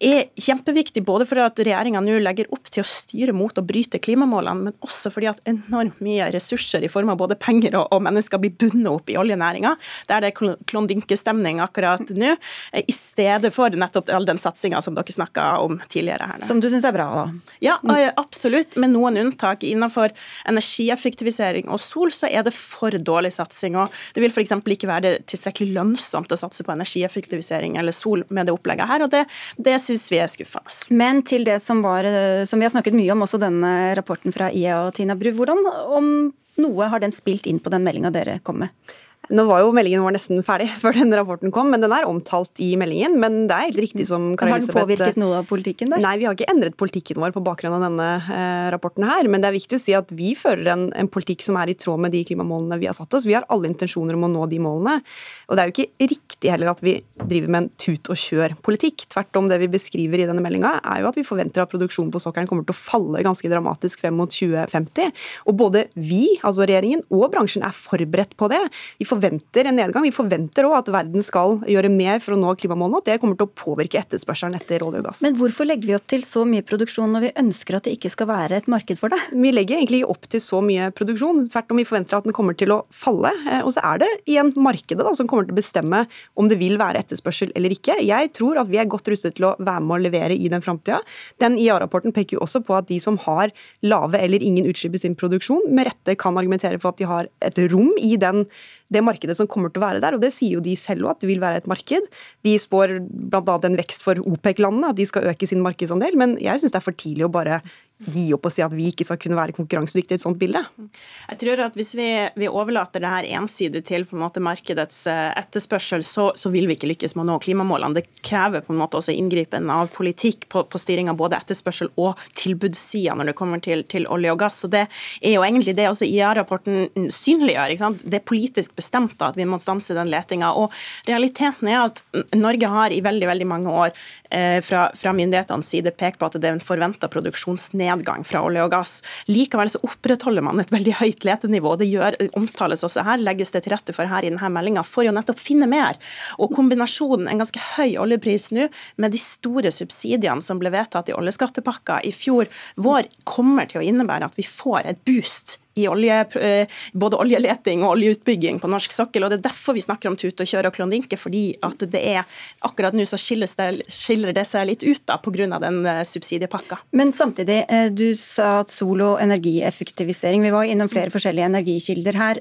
Speaker 11: er kjempeviktig både fordi at regjeringa nå legger opp til å styre mot å bryte klimamålene, men også fordi at enormt mye ressurser i form av både penger og, og mennesker blir bundet opp i oljenæringa, der det er klondynkestemning akkurat nå, i stedet for nettopp all den satsinga som dere snakka om tidligere. her.
Speaker 1: Som du syns er bra, da?
Speaker 11: Ja, absolutt. Med noen unntak. Innenfor energieffektivisering og sol så er det for dårlig satsing. og Det vil f.eks. ikke være tilstrekkelig lønnsomt å satse på energieffektivisering eller sol med det opplegget her, og det, det syns vi er skuffende.
Speaker 1: Men til det som, var, som vi har snakket mye om, også denne rapporten fra IEA og Tina Bru. Hvordan om noe har den spilt inn på den meldinga dere kom med?
Speaker 8: Nå var jo meldingen vår nesten ferdig før denne rapporten kom, men den er omtalt i meldingen. Men det er helt riktig som
Speaker 1: Kari Har den påvirket noe av politikken der?
Speaker 8: Nei, vi har ikke endret politikken vår på bakgrunn av denne eh, rapporten her. Men det er viktig å si at vi fører en, en, politikk som er i tråd med de klimamålene vi har satt oss. Vi har alle intensjoner om å nå de målene. Og det er jo ikke riktig heller at vi driver med en tut og kjør-politikk. Tvert om det vi beskriver i denne meldinga, er jo at vi forventer at produksjonen på sokkelen kommer til å falle ganske dramatisk frem mot 2050. Og både vi, altså regjeringen, og bransjen er forberedt på det. Vi forventer en nedgang. Vi forventer òg at verden skal gjøre mer for å nå klimamålene, at det kommer til å påvirke etterspørselen etter olje og gass.
Speaker 1: Men hvorfor legger vi opp til så mye produksjon når vi ønsker at det ikke skal være et marked for det?
Speaker 8: Vi legger egentlig opp til så mye produksjon. Tvert om vi forventer at den kommer til å falle. Eh, og så er det igjen markedet da, som kommer til å bestemme om det vil være etterspørsel eller ikke. Jeg tror at vi er godt rustet til å være med å levere i den framtida. Den IA-rapporten peker jo også på at de som har lave eller ingen utslipp i sin produksjon, med rette kan argumentere for at de har et rom i den det markedet som kommer til å være der. Og det sier jo de selv òg, at det vil være et marked. De spår bl.a. en vekst for OPEC-landene, at de skal øke sin markedsandel. Men jeg syns det er for tidlig å bare gi opp og si at vi ikke skal kunne være konkurransedyktige i et sånt bilde?
Speaker 11: Jeg tror at Hvis vi, vi overlater det her ensidig til på en måte markedets eh, etterspørsel, så, så, vil vi ikke lykkes med å nå klimamålene. Det krever på en måte også inngripen av politikk på, på styring av både etterspørsel og tilbudssida når det kommer til, til, olje og gass. Og Det er jo egentlig det også IA-rapporten synliggjør. Det er politisk bestemt at vi må stanse den letinga. Og realiteten er at Norge har i veldig veldig mange år eh, fra, fra myndighetenes side pekt på at det er en forventa produksjonsnedgang nedgang fra olje og gass. Likevel så opprettholder man et veldig høyt letenivå. Det gjør, omtales også her, legges det til rette for her i denne meldinga, for å nettopp finne mer. Og kombinasjonen, en ganske høy oljepris nå, med de store subsidiene som ble vedtatt i oljeskattepakka i fjor vår, kommer til å innebære at vi får et boost i olje, eh, både oljeleting og oljeutbygging på norsk sokkel. og Det er derfor vi snakker om tut og kjør og klondinke, fordi at det er akkurat nå så det, skiller det seg litt ut da pga. den eh, subsidiepakka.
Speaker 1: Men samtidig, eh, du sa at sol- og energieffektivisering, vi var innom flere forskjellige energikilder her.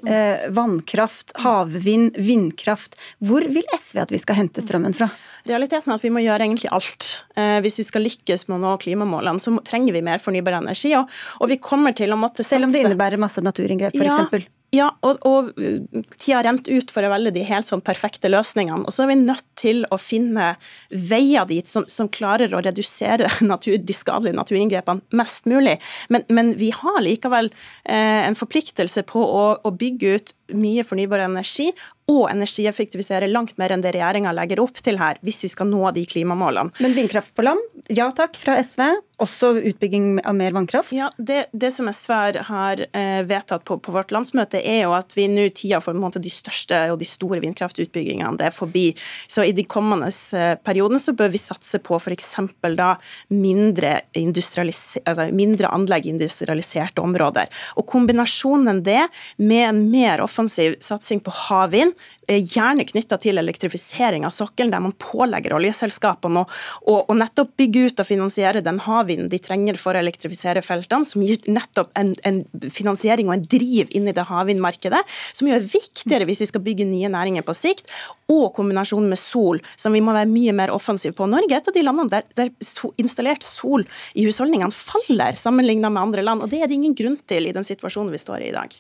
Speaker 1: Vannkraft, havvind, vindkraft. Hvor vil SV at vi skal hente strømmen fra?
Speaker 11: Realiteten er at vi må gjøre egentlig alt. Hvis vi skal lykkes med å nå klimamålene, så trenger vi mer fornybar energi. Og, og vi kommer til å måtte
Speaker 1: satse Selv om det innebærer masse naturinngrep, f.eks.?
Speaker 11: Ja. Ja, og, og tida har rent ut for å velge de helt sånn perfekte løsningene. Og så er vi nødt til å finne veier dit som, som klarer å redusere natur, de skadelige naturinngrepene mest mulig. Men, men vi har likevel eh, en forpliktelse på å, å, bygge ut mye fornybar energi og energieffektivisere langt mer enn det regjeringa legger opp til her, hvis vi skal nå de klimamålene.
Speaker 1: Men vindkraft på land, ja takk fra SV. Også utbygging av mer vannkraft?
Speaker 11: Ja, Det, det som SV har eh, vedtatt på, på, vårt landsmøte, er jo at vi nå tida for måte, de største og de store vindkraftutbyggingene det er forbi. Så i de kommende eh, periodene så bør vi satse på f.eks. da mindre, altså, mindre anlegg i industrialiserte områder. Og kombinasjonen det med en mer offensiv satsing på havvind, gjerne knytta til elektrifisering av sokkelen, der man pålegger oljeselskapene å, å, nettopp bygge ut og finansiere den havvinden de trenger for å elektrifisere feltene, som gir nettopp en, en finansiering og en driv inn i det havvindmarkedet, som jo er viktigere hvis vi skal bygge nye næringer på sikt, og kombinasjonen med sol, som vi må være mye mer offensive på. Norge er et av de landene der, der installert sol i husholdningene faller sammenlignet med andre land, og det er det ingen grunn til i den situasjonen vi står i i dag.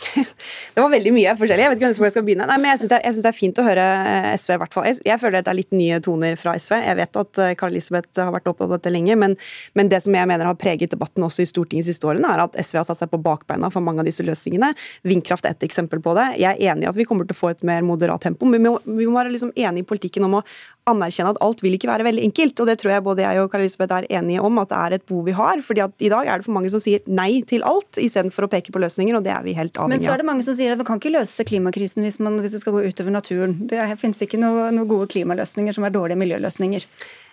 Speaker 8: Det var veldig mye forskjellig. Jeg vet ikke hvor jeg skal begynne. Nei, men jeg syns det, det, er fint å høre eh, SV, i hvert fall. Jeg, føler det er litt nye toner fra SV. Jeg vet at Karl Elisabeth har vært opptatt av dette lenge, men, men, det som jeg mener har preget debatten også i Stortinget siste årene, er at SV har satt seg på bakbeina for mange av disse løsningene. Vindkraft er et eksempel på det. Jeg er enig i at vi kommer til å få et mer moderat tempo, men vi må, vi må være liksom enige i politikken om å anerkjenne at alt vil ikke være veldig enkelt. Og det tror jeg både jeg og Karl Elisabeth er enige om, at det er et behov vi har. fordi at i dag er det for mange som sier nei til alt, istedenfor å peke på løsninger, og det er vi helt avhengig av.
Speaker 1: Men så er det mange som sier at vi kan ikke løse klimakrisen hvis, man, hvis det skal gå utover naturen. Det finnes ikke noen noe gode klimaløsninger som er dårlige miljøløsninger.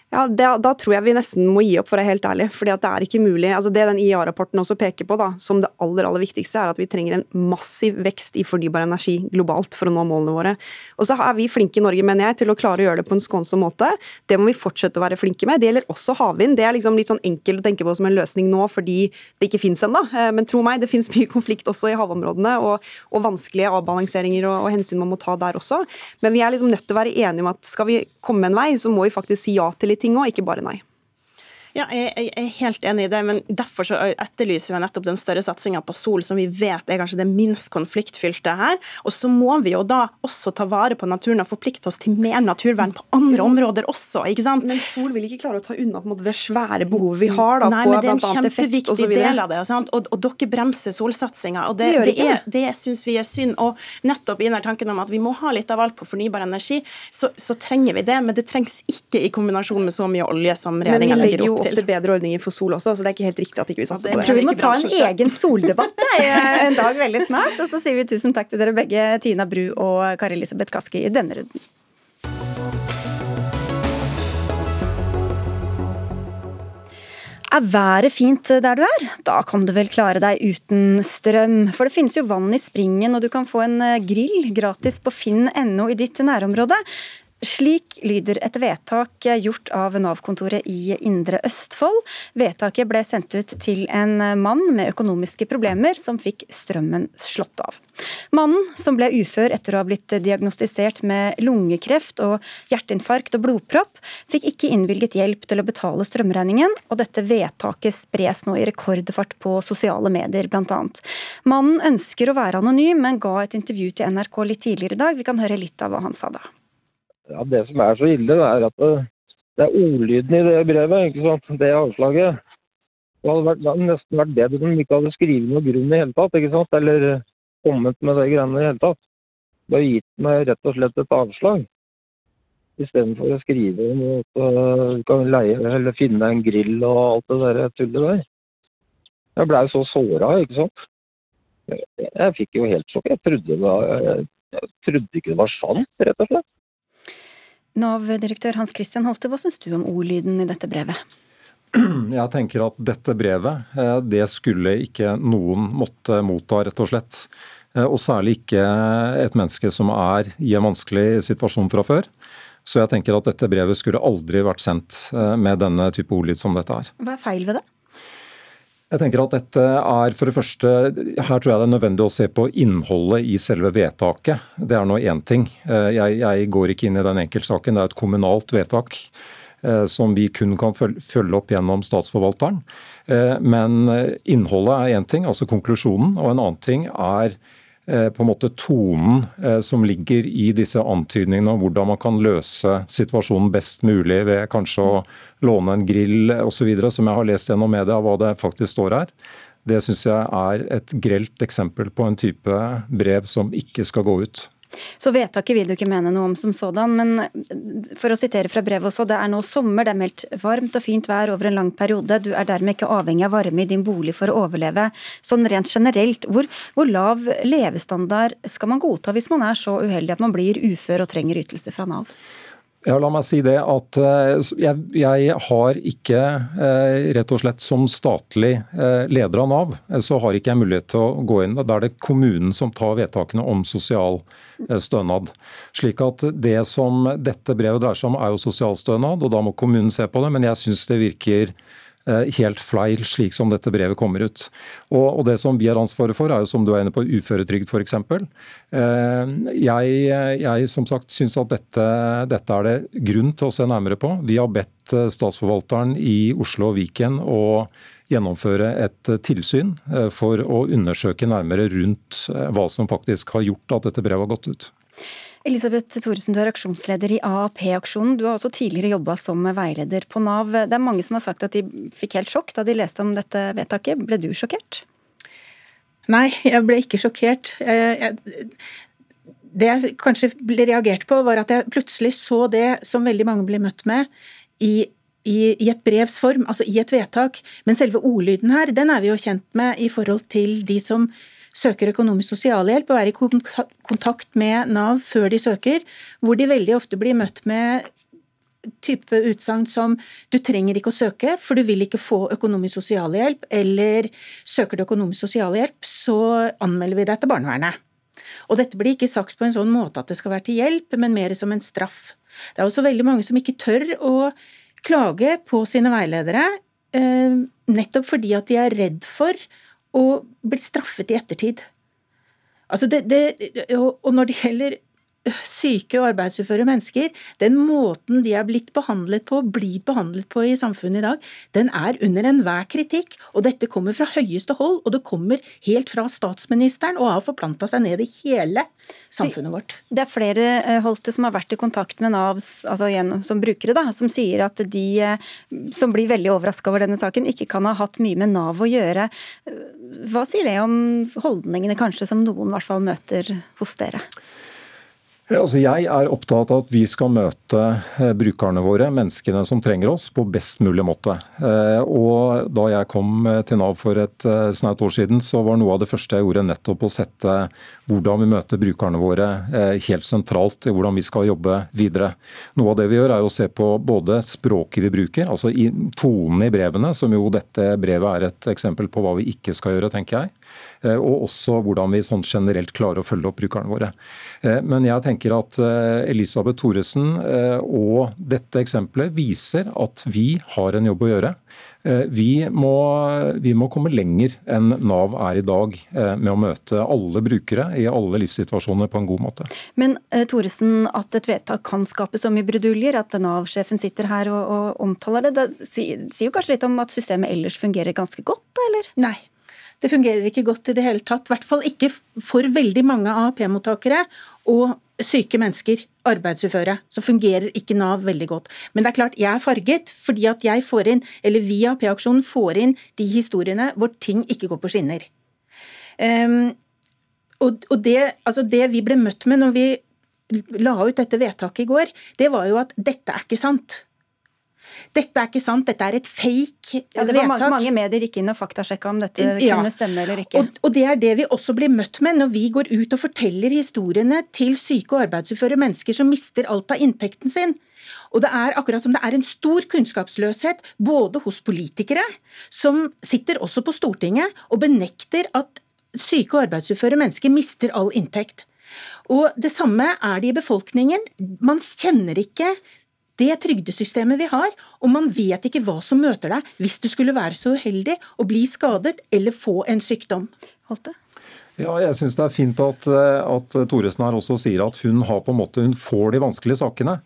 Speaker 8: Ja, det, Da tror jeg vi nesten må gi opp, for å være helt ærlig. fordi at Det er ikke mulig. altså Det den IA-rapporten også peker på da, som det aller aller viktigste, er at vi trenger en massiv vekst i fornybar energi globalt for å nå målene våre. Og så er vi flinke i Norge, mener jeg, til å klare å gjøre det på en skånsom måte. Det må vi fortsette å være flinke med. Det gjelder også havvind. Det er liksom litt sånn enkelt å tenke på som en løsning nå fordi det ikke fins ennå. Eh, men tro meg, det fins mye konflikt også i havområdene, og, og vanskelige avbalanseringer og, og, hensyn man må ta der også. Men vi er liksom nødt til å være enige om at skal vi komme en vei, så må vi faktisk si ja til litt ting òg, ikke bare nei.
Speaker 11: Ja, jeg, er helt enig i det, men derfor så etterlyser vi nettopp den større satsinga på sol, som vi vet er kanskje det minst konfliktfylte her. Og så må vi jo da også ta vare på naturen og forplikte oss til mer naturvern på andre områder også, ikke sant?
Speaker 8: Men sol vil ikke klare å ta unna på en måte det svære behovet vi har da,
Speaker 11: Nei,
Speaker 8: på
Speaker 11: bl.a. effekt osv. Det er en kjempeviktig del av det, og, og, og dere bremser solsatsinga. Og det, det, det, er, det syns vi er synd. Og nettopp i den tanken om at vi må ha litt av alt på fornybar energi, så, så trenger vi det, men det trengs ikke i kombinasjon med så mye olje som regjeringa legger opp til
Speaker 8: opp til bedre ordninger for sol også, så det er ikke helt riktig at ikke vi satser på det.
Speaker 1: Jeg tror vi må ta en egen soldebatt en dag veldig snart. Og så sier vi tusen takk til dere begge, Tina Bru og Kari Elisabeth Kaski, i denne runden. Er været fint der du er? Da kan du vel klare deg uten strøm. For det finnes jo vann i springen, og du kan få en grill gratis på finn.no i ditt nærområde. Slik lyder et vedtak gjort av Nav-kontoret i Indre Østfold. Vedtaket ble sendt ut til en mann med økonomiske problemer som fikk strømmen slått av. Mannen, som ble ufør etter å ha blitt diagnostisert med lungekreft og hjerteinfarkt og blodpropp, fikk ikke innvilget hjelp til å betale strømregningen, og dette vedtaket spres nå i rekordfart på sosiale medier, bl.a. Mannen ønsker å være anonym, men ga et intervju til NRK litt tidligere i dag. Vi kan høre litt av hva han sa da.
Speaker 12: Ja, Det som er så ille, det er at det, det er ordlyden i det brevet, ikke sant? det avslaget. Det hadde, vært, det hadde nesten vært bedre om de ikke hadde skrevet noe grunn i hele tatt, ikke sant? eller kommet med de greiene i hele tatt. Bare gitt meg rett og slett et avslag. Istedenfor å skrive om at uh, du kan leie eller finne en grill og alt det der tullet der. Jeg blei så såra, ikke sant. Jeg, jeg fikk jo helt sjokk. Jeg trodde, jeg trodde ikke det var sant, rett og slett.
Speaker 1: Nav-direktør Hans Christian Holte, hva syns du om ordlyden i dette brevet?
Speaker 13: Jeg tenker at dette brevet, eh, det skulle ikke noen måtte motta, rett og slett. Eh, og særlig ikke et menneske som er i en vanskelig situasjon fra før. Så jeg tenker at dette brevet skulle aldri vært sendt eh, med denne type ordlyd som dette er.
Speaker 1: Hva er feil ved det?
Speaker 13: Jeg tenker at dette er for det første, Her tror jeg det er nødvendig å se på innholdet i selve vedtaket. Det er nå én ting. Eh, jeg, jeg, går ikke inn i den enkeltsaken. Det er et kommunalt vedtak eh, som vi kun kan følge opp gjennom statsforvalteren. Eh, men innholdet er én ting, altså konklusjonen. Og en annen ting er på en måte tonen eh, som ligger i disse antydningene om hvordan man kan løse situasjonen best mulig ved kanskje å låne en grill osv., som jeg har lest gjennom media hva det faktisk står her. Det syns jeg er et grelt eksempel på en type brev som ikke skal gå ut.
Speaker 1: Så vedtaket vil du ikke mene noe om som sådan, men for å sitere fra brevet også, det er nå sommer, det er meldt varmt og fint vær over en lang periode. Du er dermed ikke avhengig av varme i din bolig for å overleve. Sånn rent generelt, hvor, hvor lav levestandard skal man godta hvis man er så uheldig at man blir ufør og trenger ytelser fra Nav?
Speaker 13: Ja, la meg si det at eh, jeg, jeg, har ikke, eh, rett og slett som statlig eh, leder av Nav, så har ikke jeg mulighet til å gå inn. Da er det kommunen som tar vedtakene om sosial stønad. Slik at det som dette brevet dreier seg om er jo sosialstønad, og da må kommunen se på det. Men jeg syns det virker Eh, helt fleil, slik som dette brevet kommer ut. Og, og, Det som vi har ansvaret for, er jo som du er inne på uføretrygd f.eks. Eh, jeg, jeg som sagt syns at dette, dette er det grunn til å se nærmere på. Vi har bedt eh, statsforvalteren i Oslo og Viken å gjennomføre et tilsyn for å undersøke nærmere rundt hva som faktisk har gjort at dette brevet har gått ut.
Speaker 1: Elisabeth Thoresen, du er aksjonsleder i AAP-aksjonen. Du har også tidligere jobba som veileder på Nav. Det er mange som har sagt at de fikk helt sjokk da de leste om dette vedtaket. Ble du sjokkert?
Speaker 14: Nei, jeg ble ikke sjokkert. Det jeg kanskje ble reagert på, var at jeg plutselig så det som veldig mange ble møtt med i i, i, et brevs form, altså i et vedtak. Men selve ordlyden her, den er vi jo kjent med i forhold til de som søker økonomisk sosialhjelp og er i kontakt med Nav før de søker, hvor de veldig ofte blir møtt med type utsagn som du trenger ikke å søke, for du vil ikke få økonomisk sosialhjelp, eller søker du økonomisk sosialhjelp, så anmelder vi deg til barnevernet. Og dette blir ikke sagt på en sånn måte at det skal være til hjelp, men mer som en straff. Det er også veldig mange som ikke tør å klage på sine veiledere, eh, nettopp fordi at de er redd for å bli straffet i ettertid. Altså det, det, og når det gjelder syke og arbeidsuføre mennesker, den måten de er blitt behandlet på, blir behandlet på i samfunnet i dag, den er under enhver kritikk. Og dette kommer fra høyeste hold, og det kommer helt fra statsministeren og har forplanta seg ned i hele samfunnet vårt.
Speaker 1: Det er flere eh, Holte som har vært i kontakt med Nav altså gjennom, som brukere, da, som sier at de eh, som blir veldig overraska over denne saken, ikke kan ha hatt mye med Nav å gjøre. Hva sier det om holdningene kanskje som noen hvert fall møter hos dere?
Speaker 13: Altså jeg er opptatt av at vi skal møte eh, brukerne våre, menneskene som trenger oss, på best mulig måte. Eh, og Da jeg kom eh, til Nav for et snaut år siden, så var noe av det første jeg gjorde nettopp å sette hvordan vi møter brukerne våre helt sentralt i hvordan vi skal jobbe videre. Noe av det vi gjør er å se på både språket vi bruker, altså tonen i brevene, som jo dette brevet er et eksempel på hva vi ikke skal gjøre, tenker jeg. Og også hvordan vi sånn generelt klarer å følge opp brukerne våre. Men jeg tenker at Elisabeth Thoresen og dette eksempelet viser at vi har en jobb å gjøre. Eh, vi må, vi må, komme lenger enn Nav er i dag eh, med å møte alle brukere i alle livssituasjoner på en god måte.
Speaker 1: Men eh, Thoresen, at et vedtak kan skape så mye bruduljer, at Nav-sjefen sitter her og, og, omtaler det, det sier, sier jo kanskje litt om at systemet ellers fungerer ganske godt, da, eller?
Speaker 14: Nei. Det fungerer ikke godt i det hele tatt. I hvert fall ikke for veldig mange AAP-mottakere og syke mennesker, arbeidsuføre, så fungerer ikke Nav veldig godt. Men det er klart, jeg er farget fordi at jeg får inn, eller vi i AAP-aksjonen får inn de historiene hvor ting ikke går på skinner. Um, og, og det, altså det vi ble møtt med når vi la ut dette vedtaket i går, det var jo at dette er ikke sant. Dette er ikke sant, dette er et fake
Speaker 1: ja, det var vedtak. Mange medier gikk inn og faktasjekka om dette ja. kunne stemme eller ikke.
Speaker 14: Og, og, det er det vi også blir møtt med når vi går ut og forteller historiene til syke og arbeidsuføre mennesker som mister alt av inntekten sin. Og det er akkurat som det er en stor kunnskapsløshet både hos politikere, som sitter også på Stortinget og benekter at syke og arbeidsuføre mennesker mister all inntekt. Og Det samme er det i befolkningen. Man kjenner ikke det trygdesystemet vi har, og man vet ikke hva som møter deg hvis du skulle være så uheldig å bli skadet eller få en sykdom.
Speaker 1: Holte?
Speaker 13: Ja, jeg synes Det er fint at, at Thoresen her også sier at hun, har på en måte, hun får de vanskelige sakene.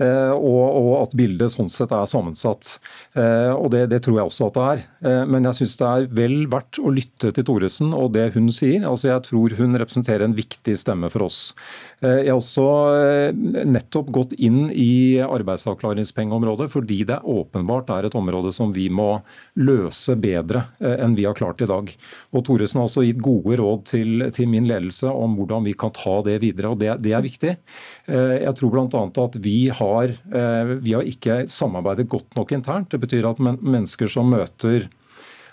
Speaker 13: Eh, og, at bildet sånn sett er sammensatt. Eh, og det, det, tror jeg også at det er. Eh, men jeg syns det er vel verdt å lytte til Thoresen og det hun sier. Altså Jeg tror hun representerer en viktig stemme for oss. Jeg har også nettopp gått inn i arbeidsavklaringspengeområdet fordi det åpenbart er et område som vi må løse bedre enn vi har klart i dag. Og Thoresen har også gitt gode råd til, til min ledelse om hvordan vi kan ta det videre. og Det, det er viktig. Jeg tror bl.a. at vi har har, eh, vi har ikke samarbeidet godt nok internt. Det betyr at mennesker som møter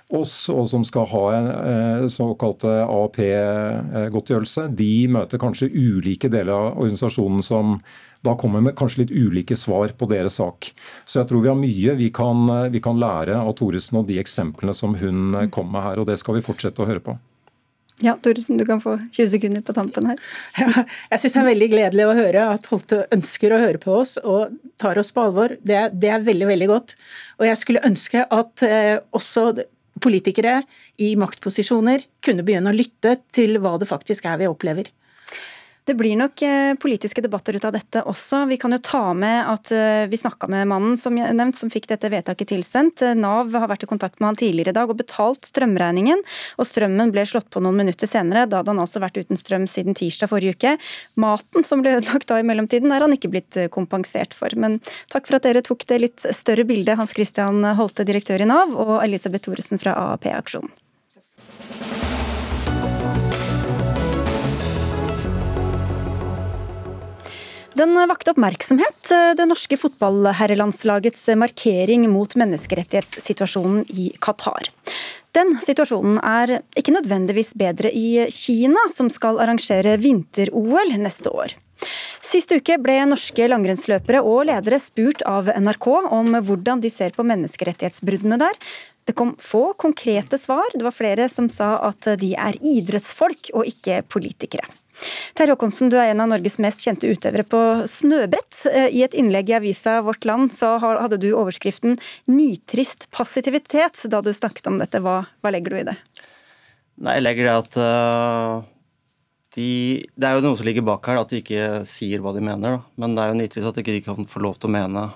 Speaker 13: oss, og som skal ha en eh, såkalt AAP-godtgjørelse, de møter kanskje ulike deler av organisasjonen som da kommer med kanskje litt ulike svar på deres sak. Så jeg tror vi har mye vi kan, vi kan lære av Thoresen og de eksemplene som hun kom med her, og det skal vi fortsette å høre på.
Speaker 1: Ja, Thoresen, du kan få 20 sekunder på tampen her.
Speaker 14: Ja, jeg syns det er veldig gledelig å høre at Holte ønsker å høre på oss og tar oss på alvor. Det, det er veldig, veldig godt. Og jeg skulle ønske at eh, også politikere i maktposisjoner kunne begynne å lytte til hva det faktisk er vi opplever.
Speaker 1: Det blir nok eh, politiske debatter ut av dette også. Vi kan jo ta med at eh, vi snakka med mannen som nevnt, som fikk dette vedtaket tilsendt. Eh, Nav har vært i kontakt med han tidligere i dag og betalt strømregningen. Og strømmen ble slått på noen minutter senere. Da hadde han altså vært uten strøm siden tirsdag forrige uke. Maten som ble ødelagt da i mellomtiden, er han ikke blitt kompensert for. Men takk for at dere tok det litt større bildet, Hans Christian Holte, direktør i Nav, og Elisabeth Thoresen fra AAP-aksjonen. Den vakte oppmerksomhet, eh, det norske fotballherrelandslagets markering mot menneskerettighetssituasjonen i Qatar. Den situasjonen er ikke nødvendigvis bedre i Kina, som skal arrangere vinter-OL neste år. Sist uke ble norske langrennsløpere og ledere spurt av NRK om hvordan de ser på menneskerettighetsbruddene der. Det kom få konkrete svar. Det var flere som sa at de er idrettsfolk og ikke politikere. Terje Håkonsen, du er en av Norges mest kjente utøvere på snøbrett. Eh, I et innlegg i avisa Vårt Land så hadde du overskriften 'nitrist passivitet' da du snakket om dette. Hva, hva legger du i det?
Speaker 15: Nei, Jeg legger det at uh, de, Det er jo noe som ligger bak her, at de ikke sier hva de mener. Da. Men det er jo nitrist at de ikke kan få lov til å mene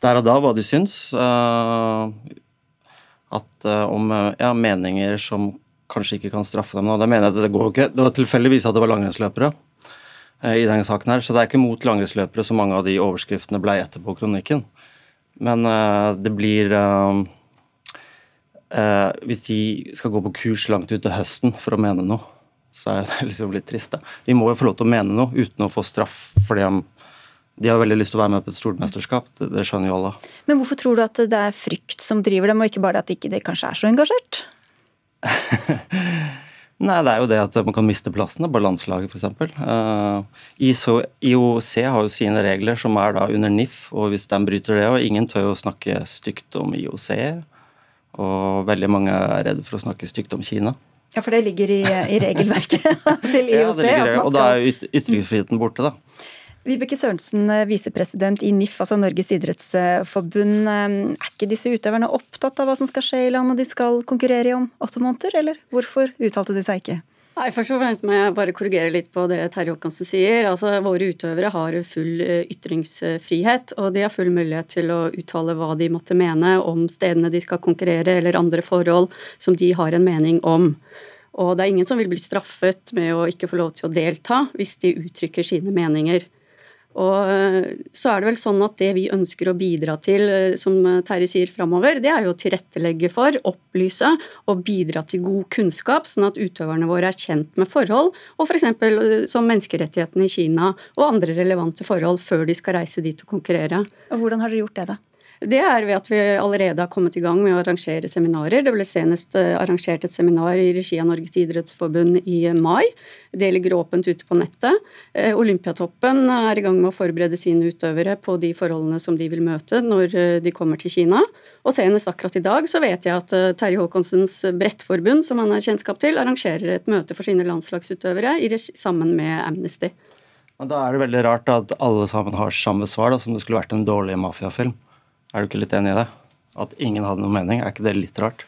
Speaker 15: der og da hva de syns. Uh, at uh, om ja, meninger som kanskje ikke kan straffe dem. Og det mener jeg at det går ikke. Det var tilfeldigvis at det var langrennsløpere eh, i denne saken her, så det er ikke mot langrennsløpere så mange av de overskriftene ble etterpå kronikken. Men uh, det blir uh, Hvis de skal gå på kurs langt ut til høsten for å mene noe, så er det liksom litt trist. Da. De må jo få lov til å mene noe uten å få straff fordi de, de har veldig lyst til å være med på et stormesterskap. Det, det skjønner jo alle.
Speaker 1: Men hvorfor tror du at det er frykt som driver dem, og ikke bare at ikke kanskje er så engasjert?
Speaker 15: Nei, det er jo det at man kan miste plassene på landslaget, f.eks. Uh, IOC har jo sine regler som er da under NIF, og hvis de bryter det, og ingen tør å snakke stygt om IOC, og veldig mange er redde for å snakke stygt om Kina.
Speaker 1: Ja, for det ligger i, i regelverket til IOC.
Speaker 15: Ja, det ligger, og da er jo ytringsfriheten borte, da.
Speaker 1: Vibeke Sørensen, eh, visepresident i NIF, altså Norges idrettsforbund. Eh, er ikke disse utøverne opptatt av hva som skal skje i landet de skal konkurrere i om åtte måneder, eller hvorfor uttalte de seg ikke?
Speaker 16: Nei, først og fremst må jeg bare korrigere litt på det Terje Håkonsen sier. Altså, Våre utøvere har full eh, ytringsfrihet, og de har full mulighet til å uttale hva de måtte mene om stedene de skal konkurrere, eller andre forhold som de har en mening om. Og det er ingen som vil bli straffet med å ikke få lov til å delta hvis de uttrykker sine meninger. Og eh, så er det vel sånn at det vi ønsker å bidra til, eh, som Terje sier framover, det er jo å tilrettelegge for, opplyse og bidra til god kunnskap, sånn at utøverne våre er kjent med forhold, og f.eks. Eh, som menneskerettighetene i Kina og andre relevante forhold før de skal reise dit og konkurrere.
Speaker 1: Og Hvordan har dere gjort det, da?
Speaker 16: Det er ved at vi allerede har kommet i gang med å arrangere seminarer. Det ble senest eh, arrangert et seminar i regi av Norges idrettsforbund i mai. Det ligger åpent ute på nettet. Eh, Olympiatoppen er i gang med å forberede sine utøvere på de forholdene som de vil møte når eh, de kommer til Kina. Og senest akkurat i dag så vet jeg at Terje Haakonsens brettforbund, som han har kjennskap til, arrangerer et møte for sine landslagsutøvere sammen med Amnesty.
Speaker 15: Men Da er det veldig rart at alle sammen har samme svar, da, som det skulle vært en dårlig mafiafilm. Er du ikke litt enig i det? At ingen hadde noen mening, er ikke det litt rart?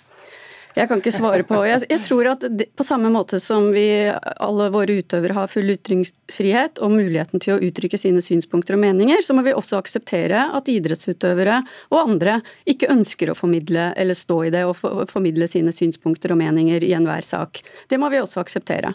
Speaker 16: Jeg kan ikke svare på. Jeg, jeg tror at det, På samme måte som vi, alle våre utøvere har full ytringsfrihet og muligheten til å uttrykke sine synspunkter og meninger, så må vi også akseptere at idrettsutøvere og andre ikke ønsker å formidle eller stå i det og for, formidle sine synspunkter og meninger i enhver sak. Det må vi også akseptere.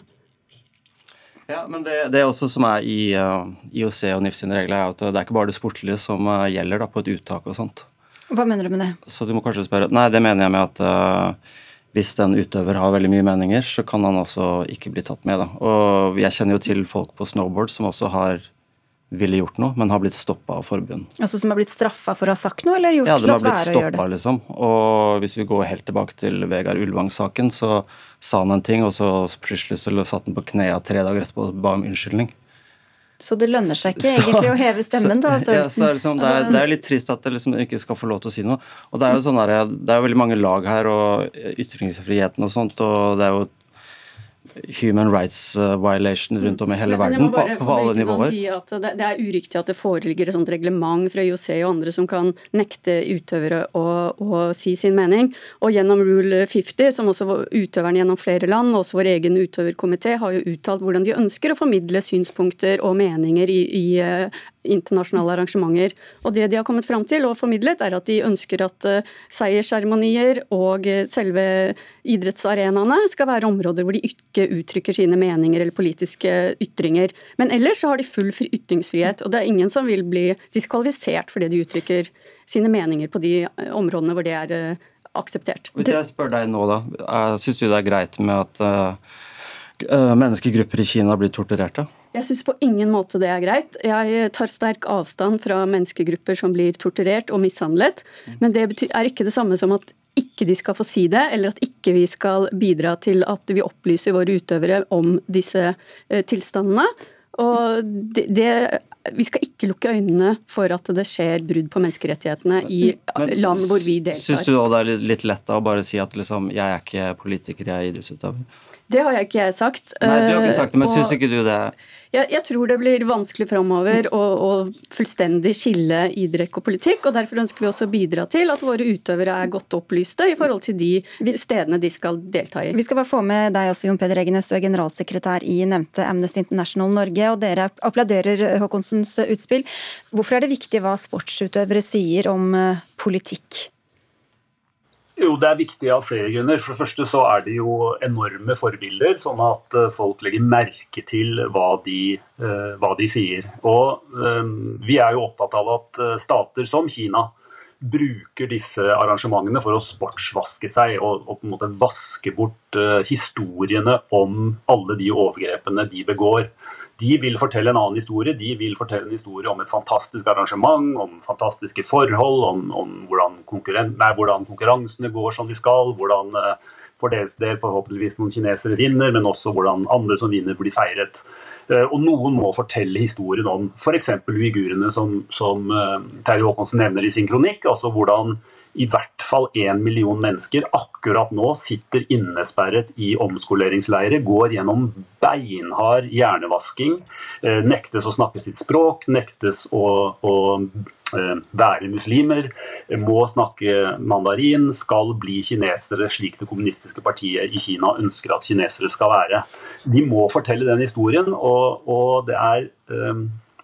Speaker 15: Ja, men det, det også som er i uh, IOC og NIF sine regler, er at det er ikke bare det sportlige som uh, gjelder da, på et uttak og sånt.
Speaker 1: Hva mener du med det?
Speaker 15: Så du må kanskje spørre Nei, det mener jeg med at uh, hvis en utøver har veldig mye meninger, så kan han også ikke bli tatt med. Da. Og jeg kjenner jo til folk på snowboard som også har ville gjort noe, men har blitt stoppa av forbund.
Speaker 1: Altså Som har blitt straffa for å ha sagt noe, eller gjort
Speaker 15: ja, de
Speaker 1: har blitt stoppa,
Speaker 15: liksom. Og hvis vi går helt tilbake til Vegard Ulvang-saken, så sa han en ting, og så plutselig så satt han på knærne tre dager etterpå og ba om unnskyldning.
Speaker 1: Så det lønner seg ikke så, egentlig å heve stemmen, da?
Speaker 15: Ja, så er liksom, det, er, det, er, litt trist at det liksom ikke skal få lov til å si noe. Og Det er jo sånn der, det er jo veldig mange lag her, og ytringsfriheten og sånt, og det er jo human rights uh, violation rundt om i hele verden, på, på alle nivåer.
Speaker 16: Si det, det, er uriktig at det foreligger et sånt reglement fra IOC og andre som kan nekte utøvere å, å, si sin mening. Og gjennom Rule 50, som også utøverne gjennom flere land, og også vår egen utøverkomité, har jo uttalt hvordan de ønsker å formidle synspunkter og meninger i, i uh, internasjonale arrangementer. Og det de har kommet fram til og formidlet, er at de ønsker at uh, seiersseremonier og selve idrettsarenaene skal være områder hvor de ikke uttrykker sine meninger eller politiske ytringer. Men ellers så har de full ytringsfrihet, og det er ingen som vil bli diskvalifisert fordi de uttrykker sine meninger på de eh, områdene hvor det er eh, akseptert.
Speaker 15: Hvis jeg spør deg nå, da. Syns du det er greit med at menneskegrupper i Kina blir torturerte?
Speaker 16: Jeg syns på ingen måte det er greit. Jeg tar sterk avstand fra menneskegrupper som blir torturert og mishandlet. Men det er ikke det samme som at ikke de skal få si det, eller at ikke vi skal bidra til at vi opplyser våre utøvere om disse eh, tilstandene. Og det, det, vi skal ikke lukke øynene for at det skjer brudd på menneskerettighetene i Men, land hvor vi deltar.
Speaker 15: Syns du det er litt lett å bare si at liksom, jeg er ikke politiker, jeg er idrettsutøver?
Speaker 16: Det har jeg ikke jeg sagt.
Speaker 15: Nei, du har ikke sagt det, men syns ikke du det?
Speaker 16: Jeg, jeg, tror det blir vanskelig framover å, å, fullstendig skille idrett og politikk. og Derfor ønsker vi også å bidra til at våre utøvere er godt opplyste i forhold til de stedene de skal delta i.
Speaker 1: Vi skal bare få med deg også, Jon Peder Egenes, du er generalsekretær i nevnte Amnesty International Norge. og Dere applauderer Håkonsens utspill. Hvorfor er det viktig hva sportsutøvere sier om eh, politikk?
Speaker 17: Jo, Det er viktig av flere grunner. For det første så er det jo enorme forbilder, sånn at eh, folk legger merke til hva de, uh, hva de sier. Og um, Vi er jo opptatt av at stater som Kina bruker disse arrangementene for å sportsvaske seg og, og på en måte vaske bort uh, historiene om alle de overgrepene de begår. De vil fortelle en annen historie. De vil fortelle en historie om et fantastisk arrangement, om fantastiske forhold, om, om hvordan, nei, hvordan, konkurransene går som de skal, hvordan uh, for deres del forhåpentligvis noen kinesere vinner, men også hvordan andre som vinner, blir feiret. Eh, og noen må fortelle historien om f.eks. uigurene, som, som uh, Terje Håkonsen nevner i sin kronikk. altså hvordan i hvert fall én million mennesker akkurat nå sitter innesperret i omskoleringsleirer, går gjennom beinhard hjernevasking, eh, nektes å snakke sitt språk, nektes å, å eh, være muslimer, må snakke mandarin, skal bli kinesere slik det kommunistiske partiet i Kina ønsker at kinesere skal være. De må fortelle den historien, og, og det er eh,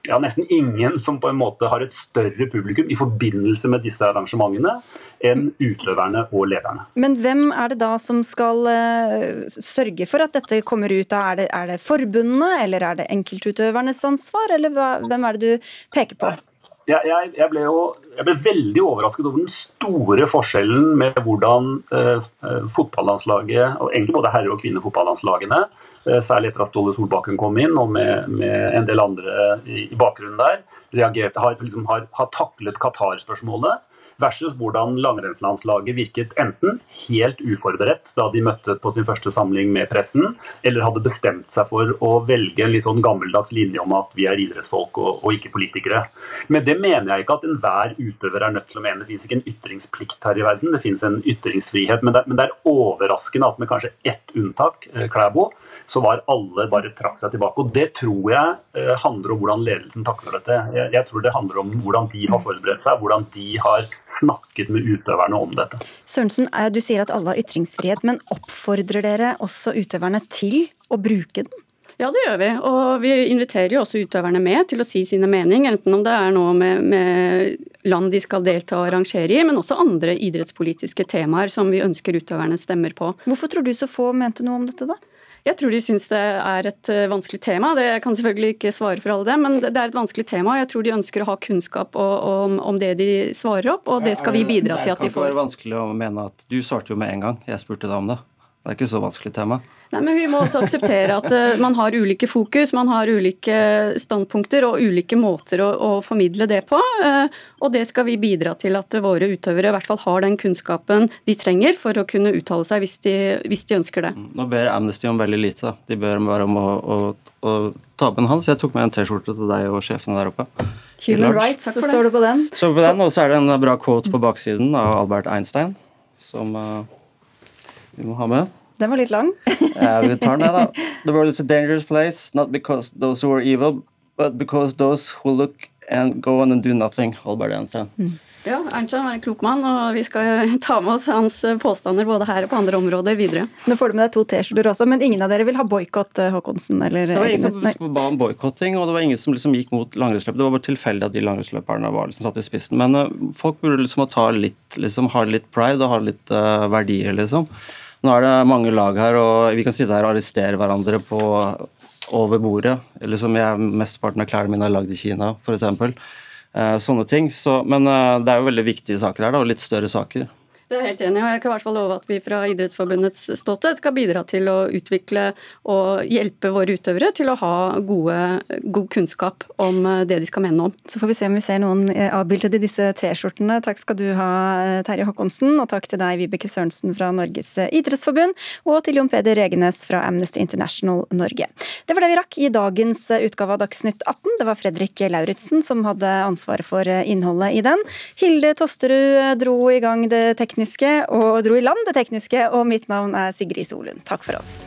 Speaker 17: ja, nesten ingen som på en måte har et større publikum i forbindelse med disse arrangementene enn utøverne og lederne.
Speaker 1: Men hvem er det da som skal uh, sørge for at dette kommer ut? Er det, er det forbundene, eller er det enkeltutøvernes ansvar, eller hvem er det du peker på?
Speaker 17: Jeg, jeg, jeg, ble jo, jeg, ble veldig overrasket over den store forskjellen med hvordan eh, fotballandslaget, og egentlig både herre- og kvinnefotballandslagene, eh, særlig etter at Ståle Solbakken kom inn, og med, med en del andre i, i bakgrunnen der, reagerte, har, liksom, har, har taklet Qatar-spørsmålet versus hvordan langrennslandslaget virket enten helt uforberedt da de møtte på sin første samling med pressen, eller hadde bestemt seg for å velge en litt sånn gammeldags linje om at vi er idrettsfolk og, og ikke politikere. Men det mener jeg ikke at enhver utøver er nødt til å mene. Det finnes ikke en ytringsplikt her i verden, det finnes en ytringsfrihet. Men det, men det er overraskende at med kanskje ett unntak, eh, Klæbo, så var alle bare trakk seg tilbake. Og Det tror jeg eh, handler om hvordan ledelsen takler dette. Jeg, jeg, tror det handler om hvordan de har forberedt seg, hvordan de har snakket med utøverne om dette.
Speaker 1: Sørensen, eh, du sier at alle har ytringsfrihet, men oppfordrer dere også utøverne til å bruke den?
Speaker 16: Ja, det gjør vi. Og vi inviterer jo også utøverne med til å si sine mening, enten om det er noe med, med land de skal delta og arrangere i, men også andre idrettspolitiske temaer som vi ønsker utøverne stemmer på.
Speaker 1: Hvorfor tror du så få mente noe om dette, da?
Speaker 16: Jeg tror de syns det er et eh, vanskelig tema. Det kan selvfølgelig ikke svare for alle det, men det er et vanskelig tema. Jeg tror de ønsker å ha kunnskap om, om det de svarer opp, og det skal vi bidra til at de får.
Speaker 15: Det kan ikke være vanskelig å mene at Du svarte jo med en gang. Jeg spurte deg om det. Det er ikke så vanskelig tema.
Speaker 16: Nei, men Vi må også akseptere at uh, man har ulike fokus, man har ulike standpunkter og ulike måter å, å formidle det på. Uh, og det skal vi bidra til at våre utøvere i hvert fall har den kunnskapen de trenger for å kunne uttale seg hvis de, hvis de ønsker det.
Speaker 15: Nå ber Amnesty om veldig lite. Da. De ber bare om å, å, å ta opp en hals. Jeg tok med en T-skjorte til deg og sjefene der oppe.
Speaker 1: Human rights, så står det på den.
Speaker 15: Så på den, Og så er det en bra quote på baksiden av Albert Einstein, som uh, vi må ha med.
Speaker 1: Den var litt lang.
Speaker 15: ja, vi tar den, da. The world is a dangerous place, not because those who are evil, but because those who look and go on and do nothing. Albert Einstein. Mm.
Speaker 16: Ja, Einstein var en klok mann, og vi skal ta med oss hans påstander både her og på andre områder videre.
Speaker 1: Nå får du med deg to T-skjorter også, men ingen av dere vil ha boikott, eh, Håkonsen? Eller
Speaker 15: det var ingen som ba om boikotting, og det var ingen som liksom gikk mot langrennsløp. Det var bare tilfeldig at de langrennsløperne var liksom satt i spissen. Men uh, folk burde liksom ta litt, liksom, ha litt pride og ha litt uh, verdier, liksom. Nå er det mange lag her, og vi kan sitte her og arrestere hverandre på, over bordet. Eller som jeg, mesteparten av klærne mine er lagd i Kina, f.eks. Eh, sånne ting. Så, men eh, det er jo veldig viktige saker her, da, og litt større saker.
Speaker 16: Det er helt enig og Jeg kan i hvert fall love at vi fra Idrettsforbundets ståsted skal bidra til å utvikle og hjelpe våre utøvere til å ha gode, god kunnskap om eh, det de skal mene om.
Speaker 1: Så får vi se om vi ser noen eh, avbildet i disse T-skjortene. Takk skal du ha, eh, Terje Håkonsen, og takk til deg, Vibeke Sørensen fra Norges idrettsforbund, og til Jon Peder Regenes fra Amnesty International Norge. Det var det vi rakk i dagens utgave av Dagsnytt 18. Det var Fredrik Lauritzen som hadde ansvaret for innholdet i den. Hilde Tosterud dro i gang det tekniske tekniske og dro i land det tekniske. Og mitt navn er Sigrid Solund. Takk for oss.